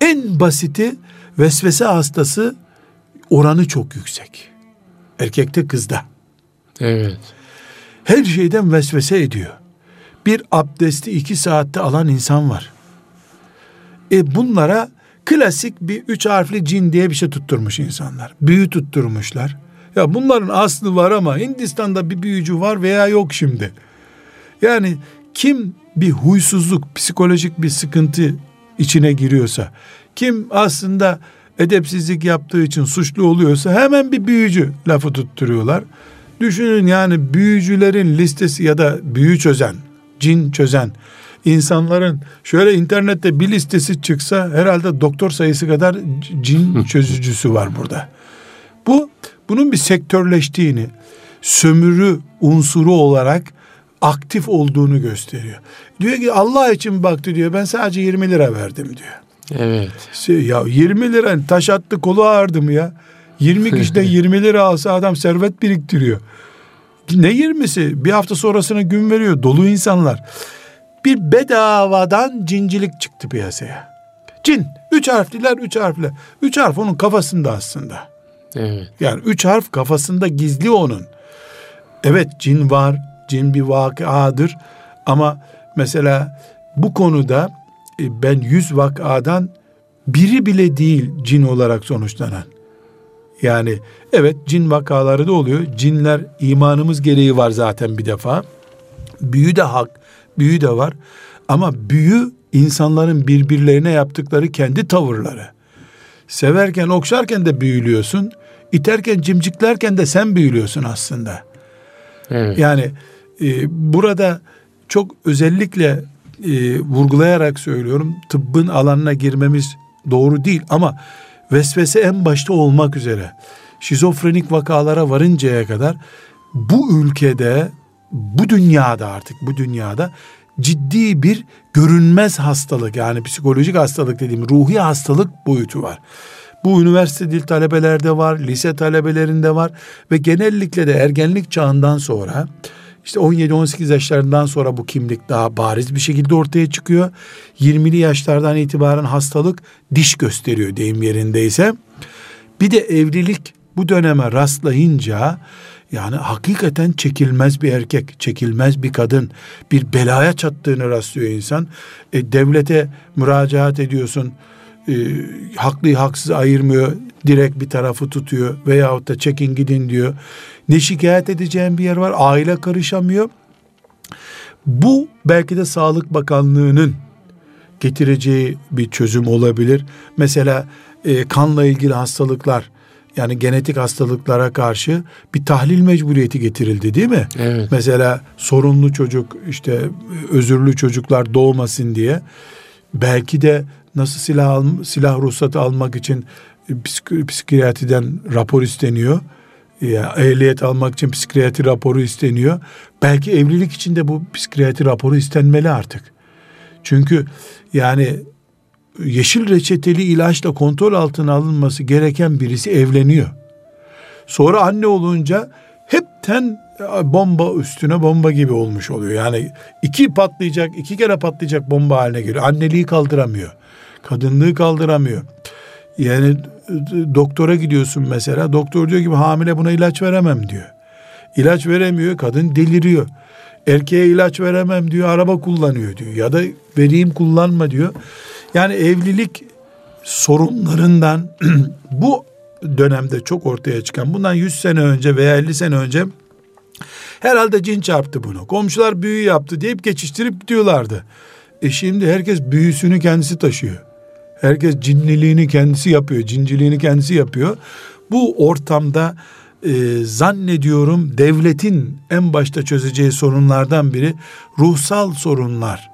S2: En basiti vesvese hastası oranı çok yüksek. Erkekte kızda.
S1: Evet.
S2: Her şeyden vesvese ediyor. Bir abdesti iki saatte alan insan var. E bunlara klasik bir üç harfli cin diye bir şey tutturmuş insanlar. Büyü tutturmuşlar. Ya bunların aslı var ama Hindistan'da bir büyücü var veya yok şimdi. Yani kim bir huysuzluk, psikolojik bir sıkıntı içine giriyorsa, kim aslında edepsizlik yaptığı için suçlu oluyorsa hemen bir büyücü lafı tutturuyorlar. Düşünün yani büyücülerin listesi ya da büyü çözen, cin çözen insanların şöyle internette bir listesi çıksa herhalde doktor sayısı kadar cin çözücüsü var burada. Bu bunun bir sektörleştiğini, sömürü unsuru olarak aktif olduğunu gösteriyor. Diyor ki Allah için baktı diyor ben sadece 20 lira verdim diyor.
S1: Evet.
S2: Ya 20 lira taş attı kolu ağrıdı mı ya? 20 kişiden 20 lira alsa adam servet biriktiriyor. Ne 20'si? Bir hafta sonrasına gün veriyor. Dolu insanlar. Bir bedavadan cincilik çıktı piyasaya. Cin. Üç harfliler, üç harfliler. Üç harf onun kafasında aslında.
S1: Evet.
S2: Yani üç harf kafasında gizli onun. Evet cin var, cin bir vakadır. Ama mesela bu konuda e, ben yüz vakadan biri bile değil cin olarak sonuçlanan. Yani evet cin vakaları da oluyor. Cinler imanımız gereği var zaten bir defa. Büyü de hak, büyü de var. Ama büyü insanların birbirlerine yaptıkları kendi tavırları. Severken, okşarken de büyülüyorsun. İterken, cimciklerken de sen büyülüyorsun aslında.
S1: Evet.
S2: Yani e, burada çok özellikle e, vurgulayarak söylüyorum. Tıbbın alanına girmemiz doğru değil ama vesvese en başta olmak üzere şizofrenik vakalara varıncaya kadar bu ülkede bu dünyada artık bu dünyada ciddi bir görünmez hastalık yani psikolojik hastalık dediğim ruhi hastalık boyutu var. Bu üniversite dil talebelerde var, lise talebelerinde var ve genellikle de ergenlik çağından sonra işte 17-18 yaşlarından sonra bu kimlik daha bariz bir şekilde ortaya çıkıyor. 20'li yaşlardan itibaren hastalık diş gösteriyor deyim yerindeyse. Bir de evlilik bu döneme rastlayınca yani hakikaten çekilmez bir erkek, çekilmez bir kadın, bir belaya çattığını rastlıyor insan. E, devlete müracaat ediyorsun, e, haklıyı haksız ayırmıyor, direkt bir tarafı tutuyor veyahut da çekin gidin diyor. Ne şikayet edeceğim bir yer var, aile karışamıyor. Bu belki de Sağlık Bakanlığı'nın getireceği bir çözüm olabilir. Mesela e, kanla ilgili hastalıklar, yani genetik hastalıklara karşı bir tahlil mecburiyeti getirildi değil mi?
S1: Evet.
S2: Mesela sorunlu çocuk işte özürlü çocuklar doğmasın diye belki de nasıl silah silah ruhsatı almak için psik- psikiyatriden rapor isteniyor. Ya, ehliyet almak için psikiyatri raporu isteniyor. Belki evlilik için de bu psikiyatri raporu istenmeli artık. Çünkü yani yeşil reçeteli ilaçla kontrol altına alınması gereken birisi evleniyor. Sonra anne olunca hepten bomba üstüne bomba gibi olmuş oluyor. Yani iki patlayacak, iki kere patlayacak bomba haline geliyor. Anneliği kaldıramıyor. Kadınlığı kaldıramıyor. Yani doktora gidiyorsun mesela. Doktor diyor ki hamile buna ilaç veremem diyor. İlaç veremiyor. Kadın deliriyor. Erkeğe ilaç veremem diyor. Araba kullanıyor diyor. Ya da vereyim kullanma diyor. Yani evlilik sorunlarından bu dönemde çok ortaya çıkan bundan 100 sene önce veya 50 sene önce herhalde cin çarptı bunu. Komşular büyü yaptı deyip geçiştirip gidiyorlardı. E şimdi herkes büyüsünü kendisi taşıyor. Herkes cinliliğini kendisi yapıyor, cinciliğini kendisi yapıyor. Bu ortamda e, zannediyorum devletin en başta çözeceği sorunlardan biri ruhsal sorunlar.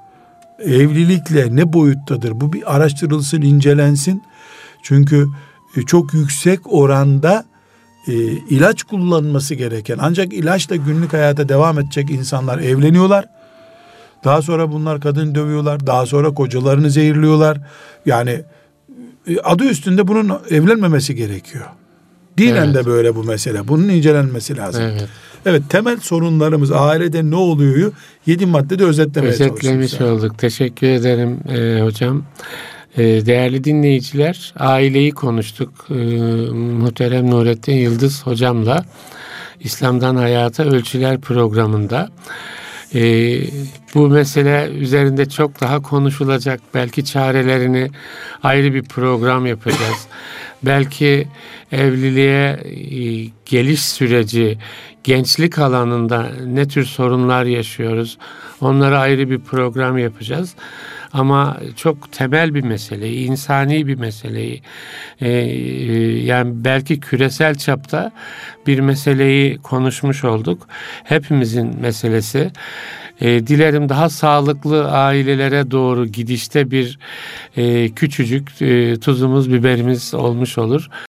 S2: Evlilikle ne boyuttadır? Bu bir araştırılsın, incelensin. Çünkü e, çok yüksek oranda e, ilaç kullanması gereken ancak ilaçla günlük hayata devam edecek insanlar evleniyorlar. Daha sonra bunlar kadın dövüyorlar. Daha sonra kocalarını zehirliyorlar. Yani e, adı üstünde bunun evlenmemesi gerekiyor. Dinen
S1: Evet.
S2: de böyle bu mesele. Bunun incelenmesi lazım. Evet,
S1: Evet.
S2: temel sorunlarımız ailede ne oluyor? Yedi maddede özetlemeye
S1: Özetlemiş
S2: çalıştık.
S1: olduk. Teşekkür ederim e, hocam. E, değerli dinleyiciler, aileyi konuştuk. E, muhterem Nurettin Yıldız hocamla İslam'dan Hayata Ölçüler programında. E, bu mesele üzerinde çok daha konuşulacak. Belki çarelerini ayrı bir program yapacağız. belki evliliğe e, geliş süreci, gençlik alanında ne tür sorunlar yaşıyoruz, onlara ayrı bir program yapacağız. Ama çok temel bir meseleyi, insani bir meseleyi, e, yani belki küresel çapta bir meseleyi konuşmuş olduk. Hepimizin meselesi. E, dilerim daha sağlıklı ailelere doğru gidişte bir e, küçücük e, tuzumuz biberimiz olmuş olur.